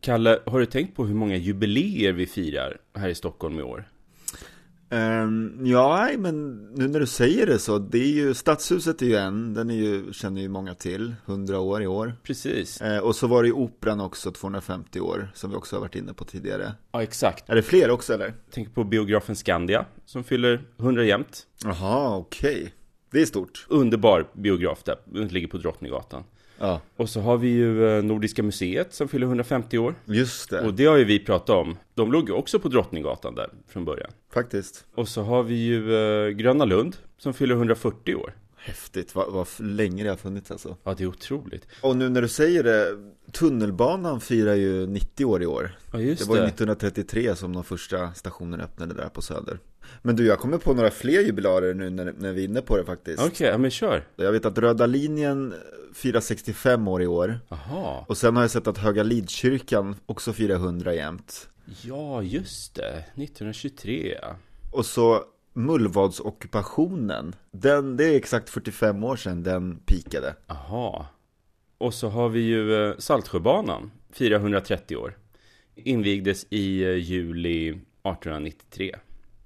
Kalle, har du tänkt på hur många jubileer vi firar här i Stockholm i år? Um, ja, men nu när du säger det så, det är ju, Stadshuset är ju en, den är ju, känner ju många till, 100 år i år. Precis. Uh, och så var det ju Operan också, 250 år, som vi också har varit inne på tidigare. Ja, exakt. Är det fler också eller? Tänk på biografen Skandia, som fyller 100 jämt. Jaha, okej. Okay. Det är stort. Underbar biograf där, den ligger på Drottninggatan. Ja. Och så har vi ju eh, Nordiska museet som fyller 150 år. Just det. Och det har ju vi pratat om. De låg ju också på Drottninggatan där från början. Faktiskt. Och så har vi ju eh, Gröna Lund som fyller 140 år. Häftigt, vad, vad länge det har funnits alltså. Ja, det är otroligt. Och nu när du säger det, tunnelbanan firar ju 90 år i år. Ja, just det var ju det. 1933 som de första stationerna öppnade där på Söder. Men du, jag kommer på några fler jubilarer nu när, när vi är inne på det faktiskt. Okej, okay, men kör. Jag vet att Röda linjen firar 65 år i år. Jaha. Och sen har jag sett att Höga Lidskyrkan också firar 100 jämt. Ja, just det. 1923. Och så Mullvadsockupationen. Den, det är exakt 45 år sedan den pikade. Aha. Och så har vi ju eh, Saltsjöbanan, 430 år. Invigdes i eh, juli 1893.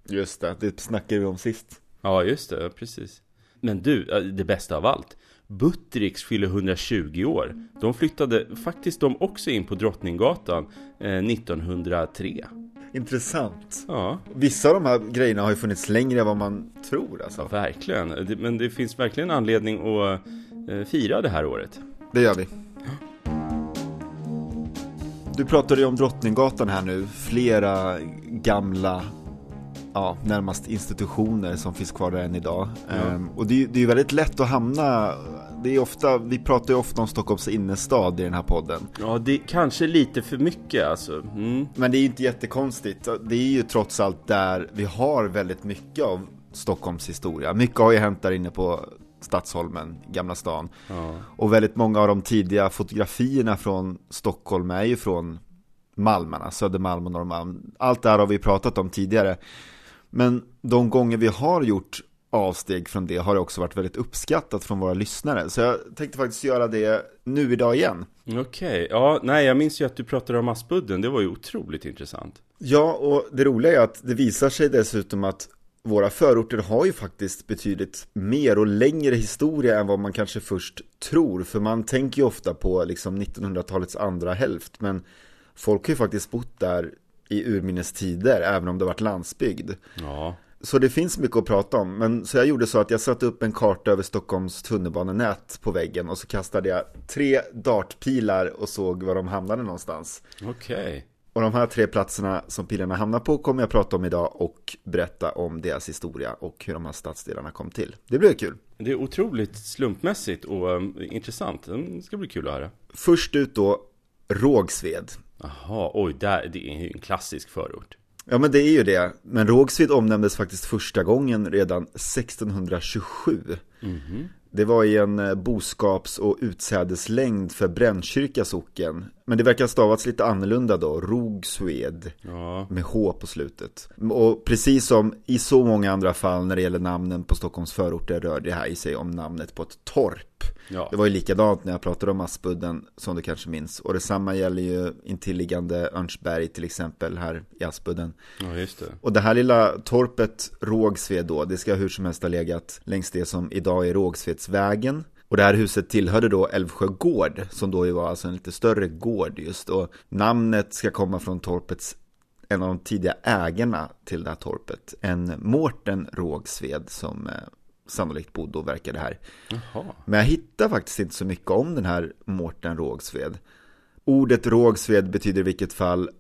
Just det, det snackade vi om sist. Ja, just det, precis. Men du, eh, det bästa av allt. Buttericks fyller 120 år. De flyttade faktiskt de också in på Drottninggatan eh, 1903. Intressant. Ja. Vissa av de här grejerna har ju funnits längre än vad man tror alltså. Ja, verkligen. Men det finns verkligen anledning att eh, fira det här året. Det gör vi. Du pratade ju om Drottninggatan här nu. Flera gamla ja, närmast institutioner som finns kvar där än idag. Ja. Um, och det, är- det är väldigt lätt att hamna, det är ofta, vi pratar ju ofta om Stockholms innerstad i den här podden. Ja, det är kanske lite för mycket alltså. Mm. Men det är ju inte jättekonstigt. Det är ju trots allt där vi har väldigt mycket av Stockholms historia. Mycket har ju hänt där inne på Stadsholmen, Gamla stan. Ja. Och väldigt många av de tidiga fotografierna från Stockholm är ju från Malmarna, Södermalm och Norrmalm. Allt det här har vi pratat om tidigare. Men de gånger vi har gjort avsteg från det har det också varit väldigt uppskattat från våra lyssnare. Så jag tänkte faktiskt göra det nu idag igen. Okej, ja, nej, jag minns ju att du pratade om Aspudden. Det var ju otroligt intressant. Ja, och det roliga är att det visar sig dessutom att våra förorter har ju faktiskt betydligt mer och längre historia än vad man kanske först tror. För man tänker ju ofta på liksom 1900-talets andra hälft. Men folk har ju faktiskt bott där i urminnes tider, även om det varit landsbygd. Ja, Så det finns mycket att prata om. Men så jag gjorde så att jag satte upp en karta över Stockholms tunnelbanenät på väggen och så kastade jag tre dartpilar och såg var de hamnade någonstans. okej. Och de här tre platserna som pilarna hamnar på kommer jag prata om idag och berätta om deras historia och hur de här stadsdelarna kom till. Det blir kul. Det är otroligt slumpmässigt och um, intressant. Det ska bli kul att höra. Först ut då Rågsved. Jaha, oj, där, det är ju en klassisk förort. Ja men det är ju det. Men Rågsved omnämndes faktiskt första gången redan 1627. Det var i en eh, boskaps och utsädeslängd för Brännkyrka socken. Men det verkar stavats lite annorlunda då, Rogsved. Ja, Med H på slutet. Och precis som i så många andra fall när det gäller namnen på Stockholms förorter rör det här i sig om namnet på ett torp. Ja. Det var ju likadant när jag pratade om Aspudden som du kanske minns. Och detsamma gäller ju intilliggande Örnsberg till exempel här i Aspudden. ja just det. Och det här lilla torpet Rågsved då, det ska hur som helst ha legat längs det som idag är Rågsvedsvägen. Och det här huset tillhörde då Älvsjö gård, som då ju var alltså en lite större gård just. Och namnet ska komma från torpets, en av de tidiga ägarna till det här torpet. En Mårten Rågsved som eh, sannolikt bodde och verkade här. Jaha. Men jag hittar faktiskt inte så mycket om den här Mårten Rågsved. Ordet Rågsved betyder i vilket fall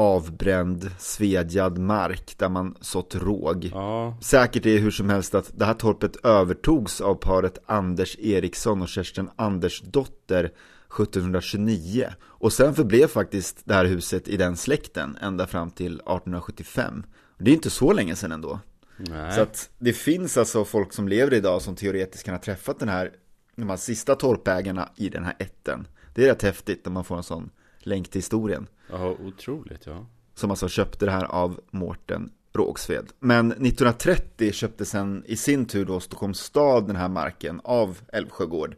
avbränd, svedjad mark där man sått råg. Ja, Säkert är hur som helst att det här torpet övertogs av paret Anders Eriksson och Kerstin Andersdotter 1729. Och sen förblev faktiskt det här huset i den släkten ända fram till 1875. Det är inte så länge sedan ändå. Nej. Så att det finns alltså folk som lever idag som teoretiskt kan ha träffat den här, de här sista torpägarna i den här ätten. Det är rätt häftigt när man får en sån länk till historien. Ja, otroligt, ja. Som alltså köpte det här av Mårten Rågsved. Men 1930 köpte sen i sin tur då Stockholms stad den här marken av Älvsjö gård.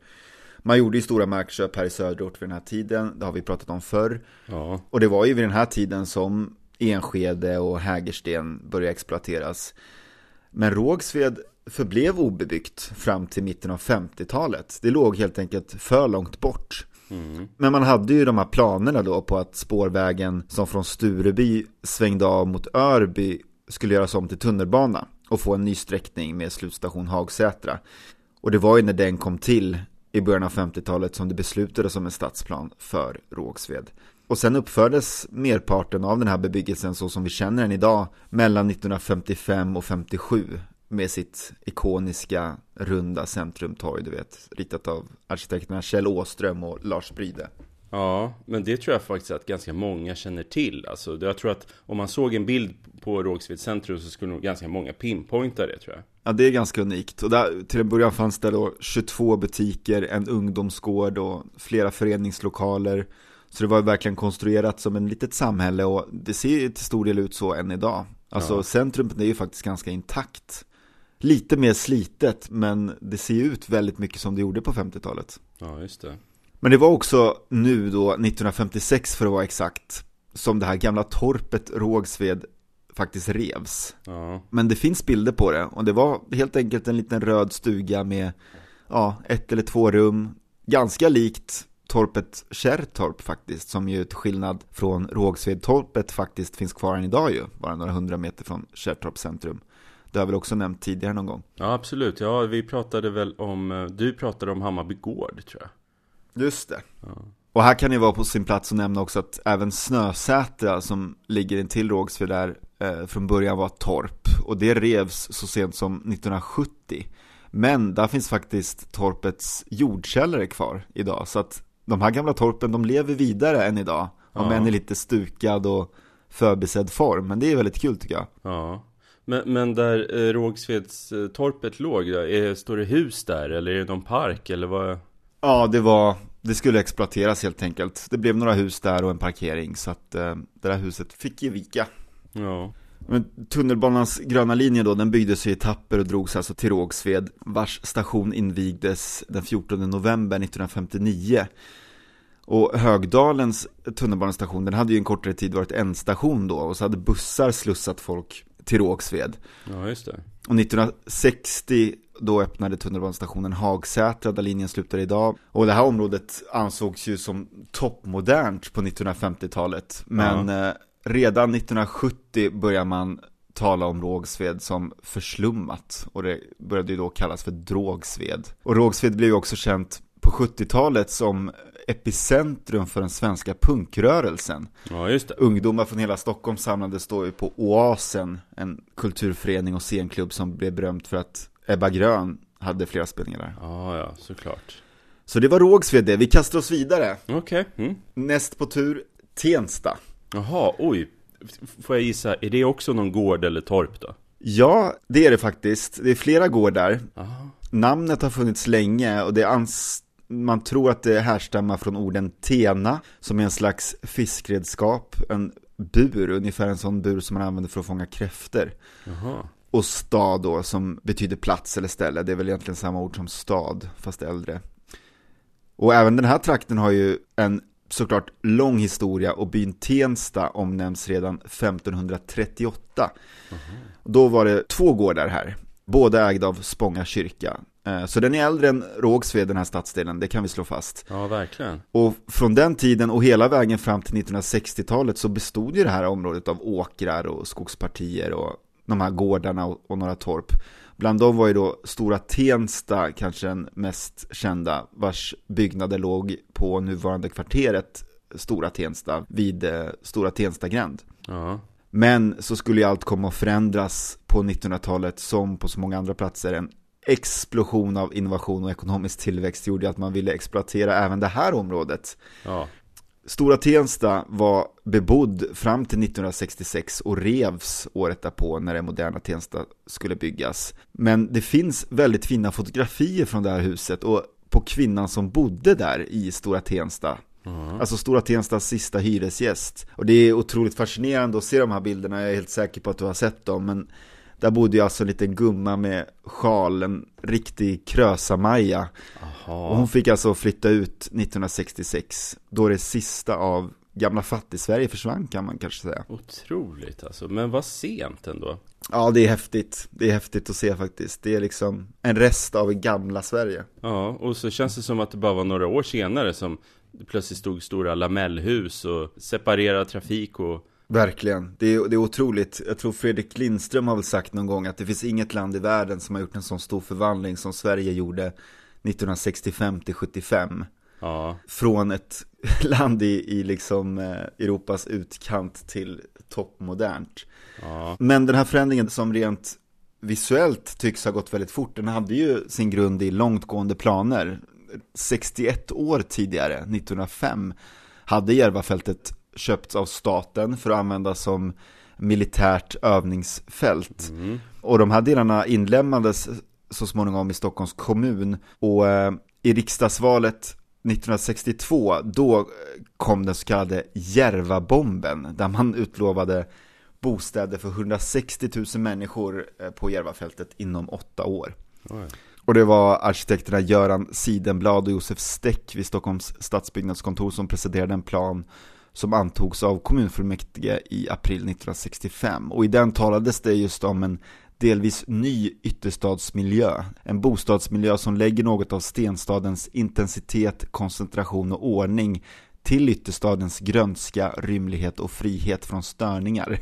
Man gjorde ju stora markköp här i söderort vid den här tiden, det har vi pratat om förr. Ja. Och det var ju vid den här tiden som Enskede och Hägersten började exploateras. Men Rågsved förblev obebyggt fram till mitten av 50-talet. Det låg helt enkelt för långt bort. Mm. Men man hade ju de här planerna då på att spårvägen som från Stureby svängde av mot Örby skulle göras om till tunnelbana och få en ny sträckning med slutstation Hagsätra. Och det var ju när den kom till i början av 50-talet som det beslutades om en stadsplan för Rågsved. Och sen uppfördes merparten av den här bebyggelsen så som vi känner den idag mellan 1955 och 57 med sitt ikoniska runda centrumtorg, du vet, ritat av arkitekterna Kjell Åström och Lars Bryde. Ja, men det tror jag faktiskt att ganska många känner till. Alltså, jag tror att om man såg en bild på Rågsveds centrum så skulle nog ganska många pinpointa det tror jag. Ja, det är ganska unikt. Och där, till en början fanns det då 22 butiker, en ungdomsgård och flera föreningslokaler. Så det var verkligen konstruerat som en litet samhälle och det ser till stor del ut så än idag. Alltså Ja. centrumet är ju faktiskt ganska intakt. Lite mer slitet, men det ser ju ut väldigt mycket som det gjorde på 50-talet. Ja, just det. Men det var också nu då, 1956 för att vara exakt, som det här gamla torpet Rågsved faktiskt revs. Ja, Men det finns bilder på det och det var helt enkelt en liten röd stuga med ja, ett eller två rum. Ganska likt torpet Kärrtorp faktiskt, som ju till skillnad från Rågsvedtorpet faktiskt finns kvar än idag ju, bara några hundra meter från Kärrtorps centrum. Det har jag väl också nämnt tidigare någon gång. ja absolut. Ja, vi pratade väl om, eh, du pratade om Hammarby Gård tror jag. Just det. Ja. Och här kan det vara på sin plats att nämna också att även Snösätra som ligger intill Rågsved där eh, från början var torp. Och det revs så sent som 1970. Men där finns faktiskt torpets jordkällare kvar idag. Så att de här gamla torpen de lever vidare än idag. Om Ja. än i lite stukad och förbisedd form. Men det är väldigt kul tycker jag. Ja. Men, men där eh, Rågsveds eh, torpet låg, där, är, står det hus där eller är det någon park eller vad? Ja, det var, det skulle exploateras helt enkelt. Det blev några hus där och en parkering. Så att eh, det där huset fick ge vika. Ja. Men tunnelbanans gröna linje då, den byggdes i etapper och drogs alltså till Rågsved, vars station invigdes den 14 november 1959. Och Högdalens tunnelbanestation, den hade ju en kortare tid varit en station då, och så hade bussar slussat folk till Rågsved. Ja, just det. Och 1960 då öppnade tunnelbanestationen Hagsätra där linjen slutar idag. Och det här området ansågs ju som toppmodernt på 1950-talet. Men eh, redan 1970 börjar man tala om Rågsved som förslummat. Och det började ju då kallas för Drågsved. Och Rågsved blev ju också känt på 70-talet som epicentrum för den svenska punkrörelsen. Ja, just det. Ungdomar från hela Stockholm samlades då ju på Oasen, en kulturförening och scenklubb som blev berömt för att Ebba Grön hade flera spelningar där. Ja, ja, såklart. Så det var Rågsved det, vi kastar oss vidare. Okej. Mm. Näst på tur, Tensta. Jaha, oj. Får jag gissa, är det också någon gård eller torp då? Ja, det är det faktiskt. Det är flera gårdar. Jaha. Namnet har funnits länge och det ans man tror att det härstammar från orden tena, som är en slags fiskredskap, en bur, ungefär en sån bur som man använder för att fånga kräftor. Och stad då, som betyder plats eller ställe. Det är väl egentligen samma ord som stad, fast äldre. Och även den här trakten har ju en såklart lång historia och byn Tensta omnämns redan 1538. Då var det två gårdar här, båda ägda av Spånga kyrka. Eh, Så den är äldre än Rågsved, den här stadsdelen, det kan vi slå fast. Ja, verkligen. Och från den tiden och hela vägen fram till 1960-talet så bestod ju det här området av åkrar och skogspartier och de här gårdarna och några torp. Bland dem var ju då Stora Tensta kanske den mest kända, vars byggnader låg på nuvarande kvarteret Stora Tensta vid eh, Stora Tensta gränd. Ja. Men så skulle ju allt komma att förändras på 1900-talet som på så många andra platser. En explosion av innovation och ekonomisk tillväxt gjorde att man ville exploatera även det här området. Ja. Stora Tensta var bebodd fram till 1966 och revs året därpå när det moderna Tensta skulle byggas. Men det finns väldigt fina fotografier från det här huset och på kvinnan som bodde där i Stora Tensta. Ja. Alltså Stora Tenstas sista hyresgäst. Och det är otroligt fascinerande att se de här bilderna, jag är helt säker på att du har sett dem. Men Där bodde ju alltså en liten gumma med sjal, en riktig krösa-Maja. Och hon fick alltså flytta ut 1966, då det sista av gamla fattig-Sverige försvann kan man kanske säga. Otroligt alltså, men vad sent ändå. Ja, det är häftigt. Det är häftigt att se faktiskt. Det är liksom en rest av gamla Sverige. Ja, och så känns det som att det bara var några år senare som det plötsligt stod stora lamellhus och separerad trafik och Verkligen, det är, det är otroligt. Jag tror Fredrik Lindström har väl sagt någon gång att det finns inget land i världen som har gjort en sån stor förvandling som Sverige gjorde 1965 till 75. ja, Från ett land i, i liksom eh, Europas utkant till toppmodernt. ja, Men den här förändringen som rent visuellt tycks ha gått väldigt fort, den hade ju sin grund i långtgående planer. 61 år tidigare, 1905, hade Järvafältet köpts av staten för att användas som militärt övningsfält. mm. Och de här delarna inlämnades så småningom i Stockholms kommun. Och eh, i riksdagsvalet 1962, då kom den så kallade Järvabomben, där man utlovade bostäder för 160 000 människor eh, på Järvafältet inom åtta år. Oj. Och det var arkitekterna Göran Sidenblad och Josef Steck vid Stockholms stadsbyggnadskontor som presenterade en plan som antogs av kommunfullmäktige i april 1965. Och i den talades det just om en delvis ny ytterstadsmiljö. En bostadsmiljö som lägger något av stenstadens intensitet, koncentration och ordning till ytterstadens grönska, rymlighet och frihet från störningar.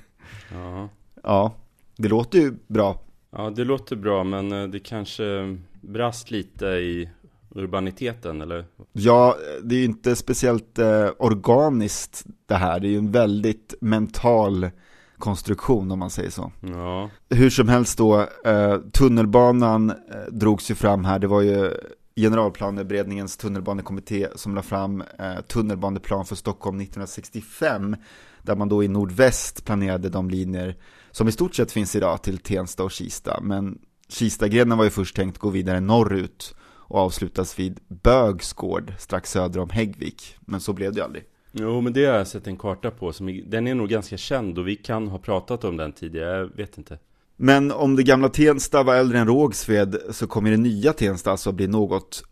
ja. Ja, det låter ju bra. Ja, det låter bra, men eh, det kanske brast lite i urbaniteten, eller? Ja, det är ju inte speciellt eh, organiskt det här. Det är ju en väldigt mental konstruktion om man säger så. Ja, Hur som helst då, eh, tunnelbanan eh, drogs ju fram här. Det var ju generalplaneberedningens tunnelbanekommitté som la fram eh, tunnelbaneplan för Stockholm 1965. Där man då i nordväst planerade de linjer som i stort sett finns idag till Tensta och Kista. Men Kistagrenen var ju först tänkt gå vidare norrut och avslutas vid Bögsgård strax söder om Häggvik. Men så blev det aldrig. jo, men det har jag sett en karta på, som, den är nog ganska känd och vi kan ha pratat om den tidigare, jag vet inte. Men om det gamla Tensta var äldre än Rågsved så kommer det nya Tensta alltså bli något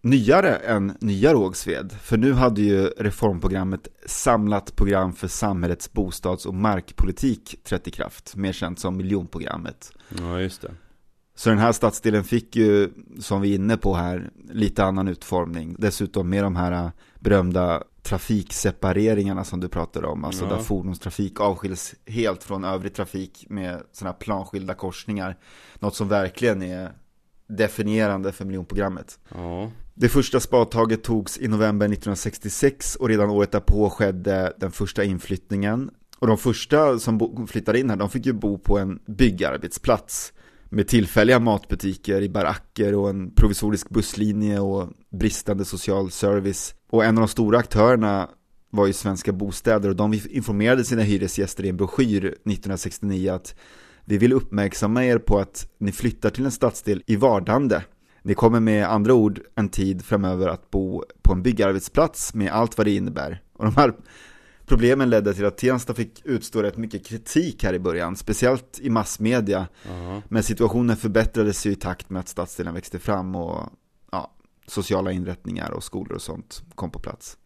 nyare än nya Rågsved. För nu hade ju reformprogrammet Samlat program för samhällets bostads och markpolitik trätt i kraft, mer känt som miljonprogrammet. Ja, just det. Så den här stadsdelen fick ju, som vi är inne på här, lite annan utformning. Dessutom med de här berömda trafiksepareringarna som du pratade om, alltså Ja. där fordonstrafik avskiljs helt från övrig trafik med sådana här planskilda korsningar. Något som verkligen är definierande för miljonprogrammet. Ja, Det första spadtaget togs i november 1966 och redan året därpå skedde den första inflyttningen. Och de första som flyttade in här, de fick ju bo på en byggarbetsplats med tillfälliga matbutiker i baracker och en provisorisk busslinje och bristande social service. Och en av de stora aktörerna var ju Svenska Bostäder och de informerade sina hyresgäster i en broschyr 1969 att vi vill uppmärksamma er på att ni flyttar till en stadsdel i vardande. Ni kommer med andra ord en tid framöver att bo på en byggarbetsplats med allt vad det innebär. Och de här problemen ledde till att Tensta fick utstå rätt mycket kritik här i början, speciellt i massmedia. ja, Men situationen förbättrades ju i takt med att stadsdelen växte fram och ja, sociala inrättningar och skolor och sånt kom på plats.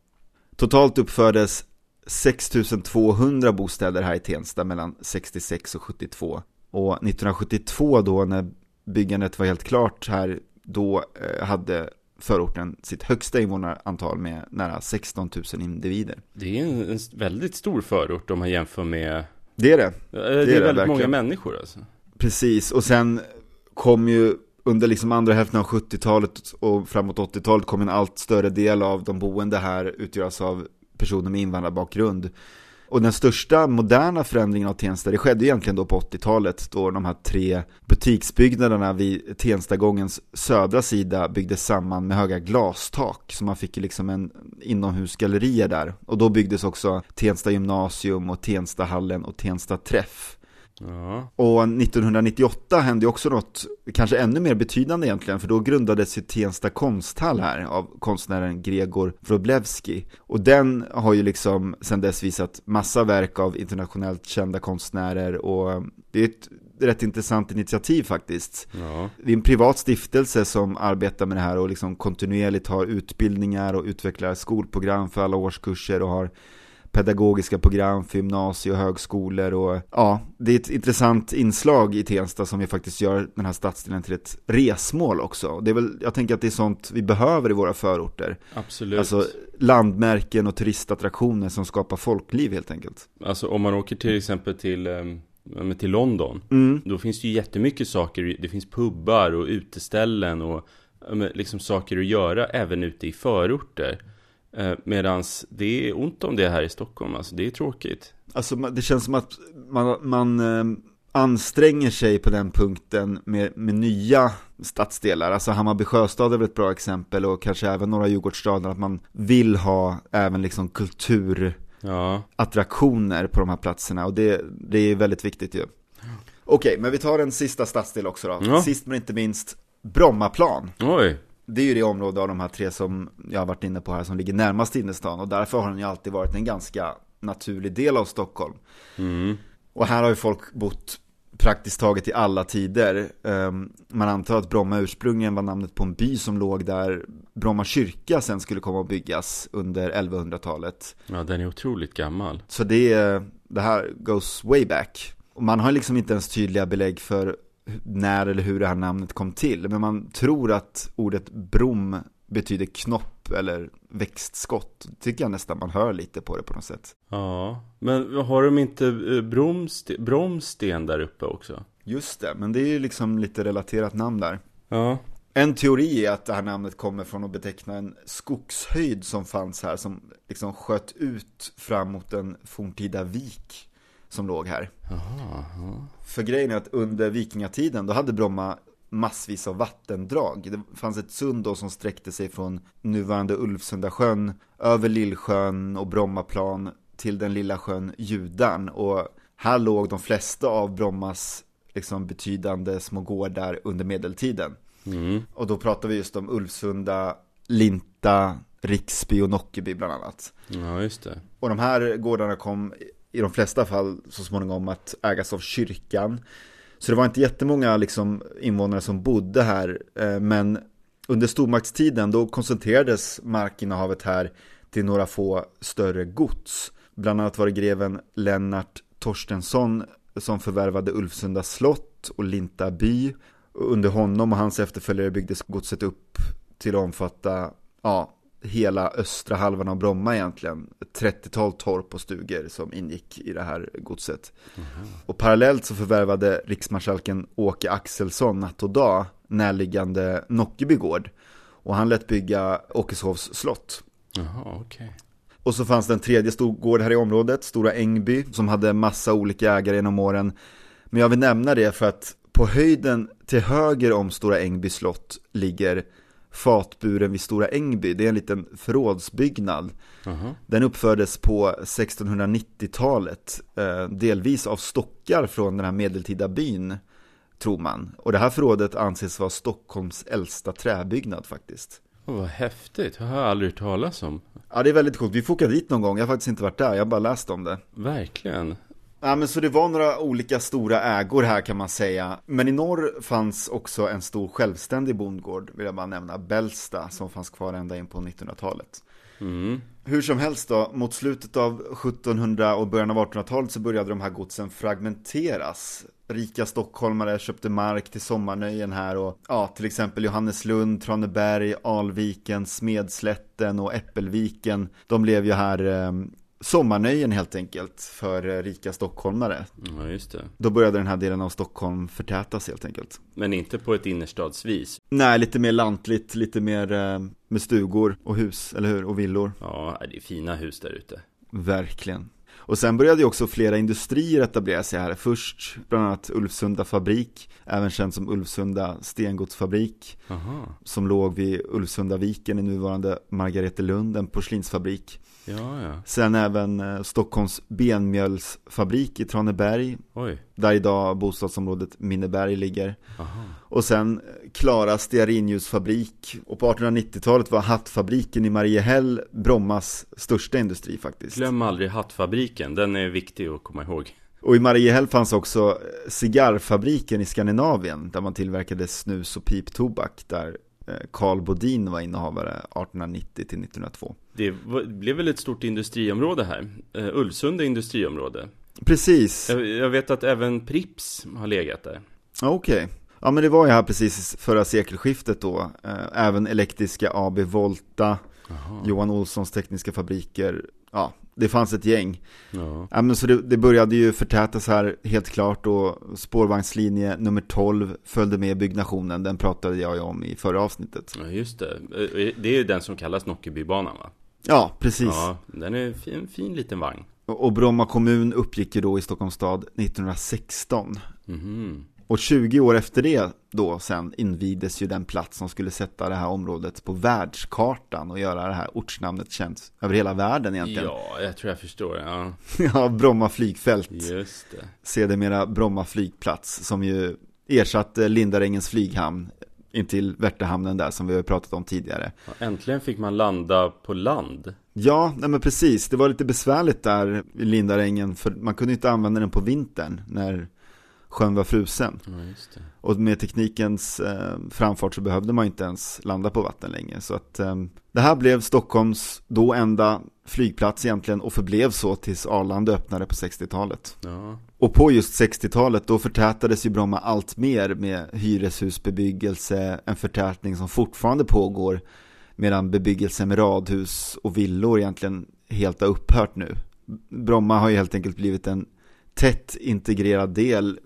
Totalt uppfördes 6200 bostäder här i Tensta mellan 66 och 72. Och 1972 då när byggandet var helt klart här, då eh, hade förorten sitt högsta invånarantal med nära 16 000 individer. det är en, en väldigt stor förort om man jämför med... Det är det. Eh, Det är, det, väldigt många verkligen. människor alltså. Precis, och sen kom ju under liksom andra hälften av 70-talet och framåt 80-talet kom en allt större del av de boende här utgöras av personer med invandrarbakgrund. Och den största moderna förändringen av Tensta, det skedde egentligen då på 80-talet då de här tre butiksbyggnaderna vid Tenstagångens södra sida byggdes samman med höga glastak. Så man fick liksom en inomhusgalleria där. Och då byggdes också Tensta gymnasium och Tenstahallen och Tensta träff. Ja, Och 1998 hände också något, kanske ännu mer betydande egentligen, för då grundades ju Tensta konsthall här av konstnären Gregor Wroblewski. Och den har ju liksom sedan dess visat massa verk av internationellt kända konstnärer och det är ett rätt intressant initiativ faktiskt. Ja. Det är en privat stiftelse som arbetar med det här och liksom kontinuerligt har utbildningar och utvecklar skolprogram för alla årskurser och har pedagogiska program för gymnasie och högskolor och ja, det är ett intressant inslag i Tensta som ju faktiskt gör den här stadsdelen till ett resmål också. Det är väl, jag tänker att det är sånt vi behöver i våra förorter. Absolut. Alltså landmärken och turistattraktioner som skapar folkliv helt enkelt. Alltså om man åker till exempel till, ja, men till London. Mm. Då finns det ju jättemycket saker. Det finns pubbar och uteställen och liksom saker att göra även ute i förorter. Eh, medans det är ont om det här i Stockholm. Alltså det är tråkigt. Alltså det känns som att man, man eh, anstränger sig på den punkten med, med nya stadsdelar. Alltså Hammarby Sjöstad är väl ett bra exempel och kanske även några Djurgårdsstaden. Att man vill ha även liksom kulturattraktioner Ja, på de här platserna och det, det är väldigt viktigt ju. Okej, men vi tar en sista stadsdel också då. Ja. Sist men inte minst, Brommaplan. oj. Det är ju det område av de här tre som jag har varit inne på här som ligger närmast innerstan och därför har den ju alltid varit en ganska naturlig del av Stockholm. Mm. Och här har ju folk bott praktiskt taget i alla tider. Ehm, Man antar att Bromma ursprungligen var namnet på en by som låg där Bromma kyrka sen skulle komma att byggas under 1100-talet. Ja, den är otroligt gammal. Så det, är- det här goes way back. Man har liksom inte ens tydliga belägg för när eller hur det här namnet kom till. Men man tror att ordet brom betyder knopp eller växtskott. Tycker jag nästan man hör lite på det på något sätt. Ja, men har de inte eh, bromsten, bromsten där uppe också? Just det, men det är ju liksom lite relaterat namn där. Ja. En teori är att det här namnet kommer från att beteckna en skogshöjd som fanns här som liksom sköt ut fram mot en forntida vik som låg här. Jaha, ja. För grejen är att under vikingatiden då hade Bromma massvis av vattendrag. Det fanns ett sund då som sträckte sig från nuvarande Ulvsundasjön över Lillsjön och Brommaplan till den lilla sjön Judan. Och här låg de flesta av Brommas liksom betydande små gårdar under medeltiden. Mm. Och då pratar vi just om Ulvsunda, Linta, Riksby och Nockeby bland annat. Ja, just det. Och de här gårdarna kom i de flesta fall så småningom att ägas av kyrkan. Så det var inte jättemånga liksom, invånare som bodde här. Eh, men under stormaktstiden då koncentrerades markinnehavet här till några få större gods. Bland annat var det greven Lennart Torstensson som förvärvade Ulfsunda slott och Linta by. Under honom och hans efterföljare byggdes godset upp till att omfatta ja, hela östra halvan av Bromma egentligen. Ett 30-tal torp och stugor som ingick i det här godset. Och parallellt så förvärvade riksmarskalken Åke Axelsson natt och dag närliggande Nockeby gård. Och han lät bygga Åkeshovs slott. Jaha, okej. Och så fanns det en tredje stor gård här i området, Stora Ängby, som hade massa olika ägare genom åren. Men jag vill nämna det för att på höjden till höger om Stora Ängby slott ligger fatburen vid Stora Ängby. Det är en liten förrådsbyggnad. Jaha. Den uppfördes på 1690-talet, eh, delvis av stockar från den här medeltida byn, tror man. Och det här förrådet anses vara Stockholms äldsta träbyggnad faktiskt. Åh, vad häftigt. Det har jag aldrig hört talas om. Ja, det är väldigt coolt. Vi får åka dit någon gång. Jag har faktiskt inte varit där, jag har bara läst om det. Verkligen. Ja, men så det var några olika stora ägor här kan man säga. Men i norr fanns också en stor självständig bondgård, vill jag bara nämna, Bällsta, som fanns kvar ända in på 1900-talet. Mm. Hur som helst då, mot slutet av 1700 och början av 1800-talet så började de här godsen fragmenteras. Rika stockholmare köpte mark till sommarnöjen här och ja, till exempel Johanneslund, Traneberg, Alviken, Smedslätten och Äppelviken. De blev ju här eh, sommarnöjen helt enkelt för eh, rika stockholmare. Ja, just det. Då började den här delen av Stockholm förtätas helt enkelt. Men inte på ett innerstadsvis. Nej, lite mer lantligt, lite mer eh, med stugor och hus, eller hur? Och villor. Ja, det är fina hus där ute. Verkligen. Och sen började ju också flera industrier etablera sig här. Först bland annat Ulfsunda fabrik, även känd som Ulfsunda stengodsfabrik, Jaha. som låg vid Ulfsundaviken i nuvarande Margaretelund, en porslinsfabrik. Ja, ja. Sen även eh, Stockholms benmjölsfabrik i Traneberg, Oj. Där idag bostadsområdet Minneberg ligger. Aha. Och sen eh, Klara stearinljusfabrik. Och på 1890-talet var hattfabriken i Mariehäll Brommas största industri faktiskt. Glöm aldrig hattfabriken. Den är viktig att komma ihåg. Och i Mariehäll fanns också cigarrfabriken i Skandinavien där man tillverkade snus och piptobak där Karl eh, Bodin var innehavare 1890 till 1902. Det blev väl ett stort industriområde här? Uh, Ulvsunda industriområde. Precis. Jag, jag, vet att även Prips har legat där. Okej. Okay. Ja men det var ju här precis förra sekelskiftet då. Uh, även elektriska AB Volta, Aha. Johan Olssons tekniska fabriker. Ja, det fanns ett gäng. Ja. ja men så det, det, började ju förtätas här helt klart och spårvagnslinje nummer 12 följde med byggnationen. Den pratade jag ju om i förra avsnittet. Ja, just det. Eh, det är ju den som kallas Nockebybanan va? Ja, precis. Ja, den är en fin, fin liten vagn. Och Bromma kommun uppgick ju då i Stockholms stad 1916. Mm. Och 20 år efter det då sen invigdes ju den plats som skulle sätta det här området på världskartan och göra det här ortsnamnet känt över hela världen egentligen. Ja, jag tror jag förstår, ja. ja, Bromma flygfält. Just det. Sedermera Bromma flygplats som ju ersatte Lindarängens flyghamn intill Värtahamnen där som vi har pratat om tidigare. Ja, äntligen fick man landa på land. Ja, nej men precis. Det var lite besvärligt där i Lindarängen för man kunde inte använda den på vintern när sjön var frusen. Ja, och med teknikens eh, framfart så behövde man inte ens landa på vatten längre. Så att eh, det här blev Stockholms då enda flygplats egentligen och förblev så tills Arlanda öppnade på 60-talet. Ja. Och på just 60-talet då förtätades ju Bromma allt mer med hyreshusbebyggelse, en förtätning som fortfarande pågår medan bebyggelse med radhus och villor egentligen helt har upphört nu. Bromma har ju helt enkelt blivit en tätt integrerad del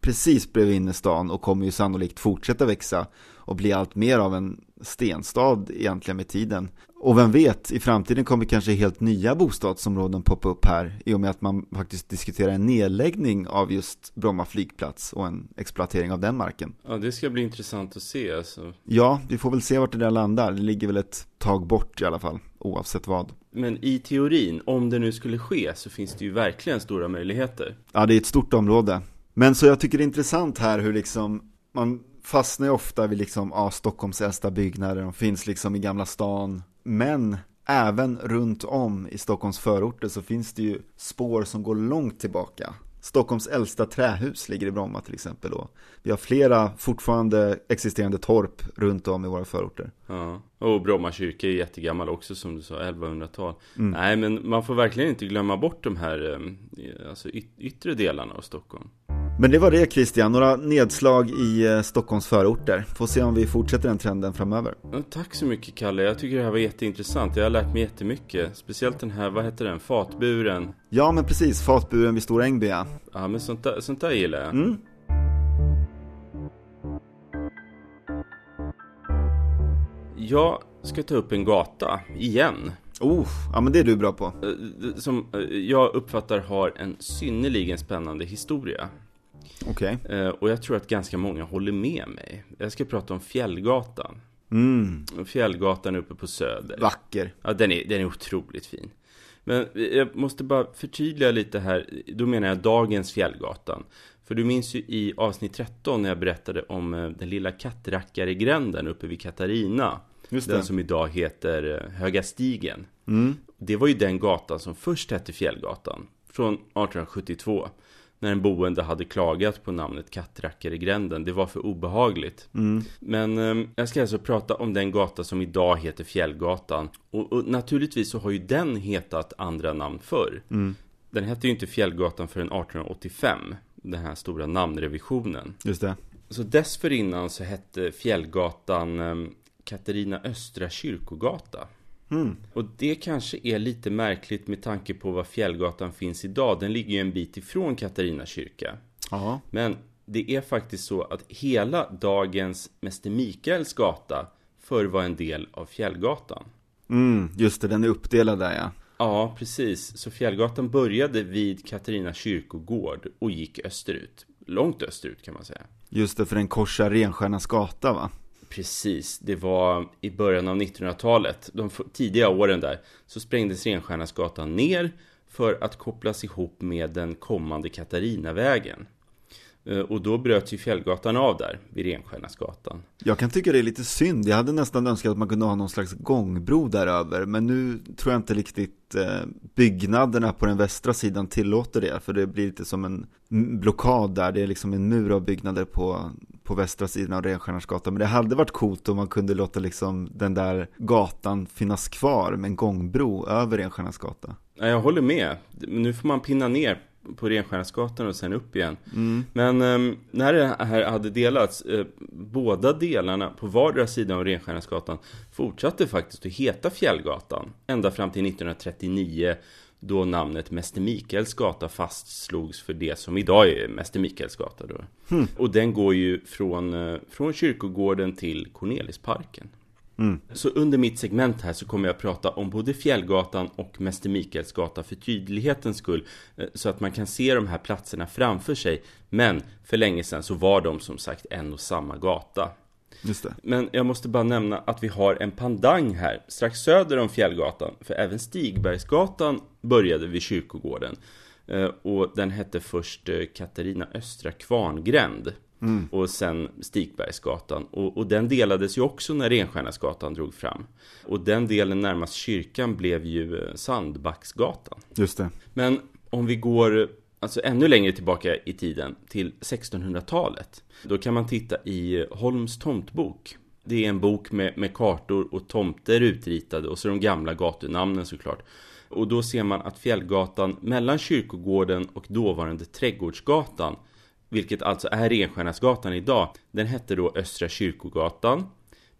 precis bredvid innerstan och kommer ju sannolikt fortsätta växa och bli allt mer av en stenstad egentligen med tiden. Och vem vet, i framtiden kommer kanske helt nya bostadsområden poppa upp här i och med att man faktiskt diskuterar en nedläggning av just Bromma flygplats och en exploatering av den marken. Ja, det ska bli intressant att se alltså. Ja, vi får väl se vart det där landar. Det ligger väl ett tag bort i alla fall, oavsett vad. Men i teorin, om det nu skulle ske, så finns det ju verkligen stora möjligheter. Ja, det är ett stort område. Men så jag tycker det är intressant här hur liksom man fastnar ju ofta vid liksom, ja, Stockholms äldsta byggnader, de finns liksom i Gamla stan. Men även runt om i Stockholms förorter så finns det ju spår som går långt tillbaka. Stockholms äldsta trähus ligger i Bromma till exempel då. Vi har flera fortfarande existerande torp runt om i våra förorter. Ja, och Bromma kyrka är jättegammal också som du sa, 1100-tal. Mm. Nej, men man får verkligen inte glömma bort de här eh, alltså, yttre delarna av Stockholm. Men det var det Christian, några nedslag i eh, Stockholms förorter. Får se om vi fortsätter den trenden framöver. Tack så mycket Kalle, jag tycker det här var jätteintressant. Jag har lärt mig jättemycket. Speciellt den här, vad heter den, fatburen? Ja men precis, fatburen vid Stora Ängby ja. Ja men sånt där, sånt där gillar jag. Mm. Jag ska ta upp en gata, igen. Oh, ja men det är du bra på. Eh, som eh, jag uppfattar har en synnerligen spännande historia. Okej. Okay. Eh, och jag tror att ganska många håller med mig. Jag ska prata om Fjällgatan. Mm. Fjällgatan uppe på Söder. Vacker. Ja, den är, den är otroligt fin. Men jag måste bara förtydliga lite här. Då menar jag dagens Fjällgatan. För du minns ju i avsnitt 13 när jag berättade om eh, den lilla kattrackaregränden uppe vid Katarina. Just det. Den som idag heter eh, Höga Stigen. Mm. Det var ju den gatan som först hette Fjällgatan. Från 1872 när en boende hade klagat på namnet Kattrackare i gränden. Det var för obehagligt. Mm. Men eh, jag ska alltså prata om den gata som idag heter Fjällgatan. Och, och naturligtvis så har ju den hetat andra namn förr. Mm. Den hette ju inte Fjällgatan förrän 1885. Den här stora namnrevisionen. Just det. Så dessförinnan så hette Fjällgatan eh, Katarina Östra kyrkogata. Mm. Och det kanske är lite märkligt med tanke på var Fjällgatan finns idag. Den ligger ju en bit ifrån Katarina kyrka. Aha. Men det är faktiskt så att hela dagens Mäster Mikaels gata förr var en del av Fjällgatan. Mm, just det, den är uppdelad där ja. Ja, precis. Så Fjällgatan började vid Katarina kyrkogård och gick österut. Långt österut kan man säga. Just det, för den korsar Renstjärnas gata va? Precis, det var i början av 1900-talet, de tidiga åren där, så sprängdes Renstjärnasgatan ner för att kopplas ihop med den kommande Katarinavägen. Eh, och då bröts ju Fjällgatan av där, vid Renstjärnasgatan. Jag kan tycka det är lite synd. Jag hade nästan önskat att man kunde ha någon slags gångbro där över. Men nu tror jag inte riktigt eh, byggnaderna på den västra sidan tillåter det. För det blir lite som en blockad där. Det är liksom en mur av byggnader på, på västra sidan av Renstjärnasgatan. Men det hade varit coolt om man kunde låta liksom den där gatan finnas kvar med en gångbro över Renstjärnasgatan. Ja, jag håller med. Nu får man pinna ner på Renstjärnasgatan och sen upp igen. Mm. Men eh, när det här hade delats, eh, båda delarna på vardera sidan av Renstjärnasgatan fortsatte faktiskt att heta Fjällgatan. Ända fram till 1939 då namnet Mäster Mikaels gata fastslogs för det som idag är Mäster Mikaels gata. Då. Mm. Och den går ju från, eh, från kyrkogården till Cornelisparken. Mm. Så under mitt segment här så kommer jag att prata om både Fjällgatan och Mäster Mikaels gata för tydlighetens skull. Eh, så att man kan se de här platserna framför sig. Men för länge sedan så var de som sagt en och samma gata. Men jag måste bara nämna att vi har en pandang här strax söder om Fjällgatan. För även Stigbergsgatan började vid kyrkogården. Eh, och den hette först eh, Katarina Östra Kvarngränd. Mm. Och sen Stigbergsgatan. Och, och, den delades ju också när Renstjärnasgatan drog fram. Och den delen närmast kyrkan blev ju Sandbacksgatan. Just det. Men om vi går alltså ännu längre tillbaka i tiden till 1600-talet. Då kan man titta i Holms tomtbok. Det är en bok med, med kartor och tomter utritade och så de gamla gatunamnen såklart. Och då ser man att Fjällgatan mellan kyrkogården och dåvarande Trädgårdsgatan vilket alltså är Renstjärnasgatan idag, den hette då Östra Kyrkogatan.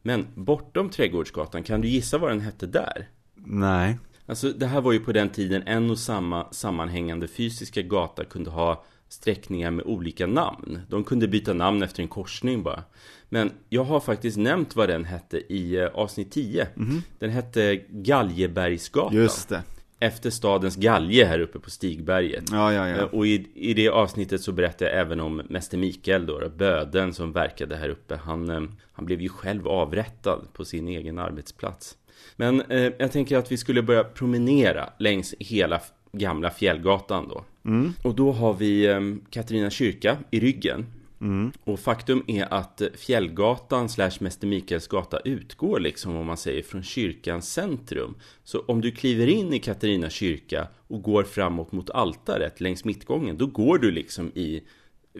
Men bortom Trädgårdsgatan, kan du gissa vad den hette där? Nej. Alltså det här var ju på den tiden en och samma sammanhängande fysiska gata kunde ha sträckningar med olika namn. De kunde byta namn efter en korsning bara. Men jag har faktiskt nämnt vad den hette i eh, avsnitt 10. Mm. Den hette Galjebergsgatan. Just det efter stadens galge här uppe på Stigberget. Ja, ja, ja. Eh, och i, i det avsnittet så berättar jag även om Mäster Mikael då, böden som verkade här uppe. Han, eh, han blev ju själv avrättad på sin egen arbetsplats. Men eh, jag tänker att vi skulle börja promenera längs hela gamla Fjällgatan då. Mm. Och då har vi eh, Katarina kyrka i ryggen. Mm. Och faktum är att Fjällgatan slash Mäster Mikaels gata utgår liksom om man säger från kyrkans centrum. Så om du kliver in i Katarina kyrka och går framåt mot altaret längs mittgången, då går du liksom i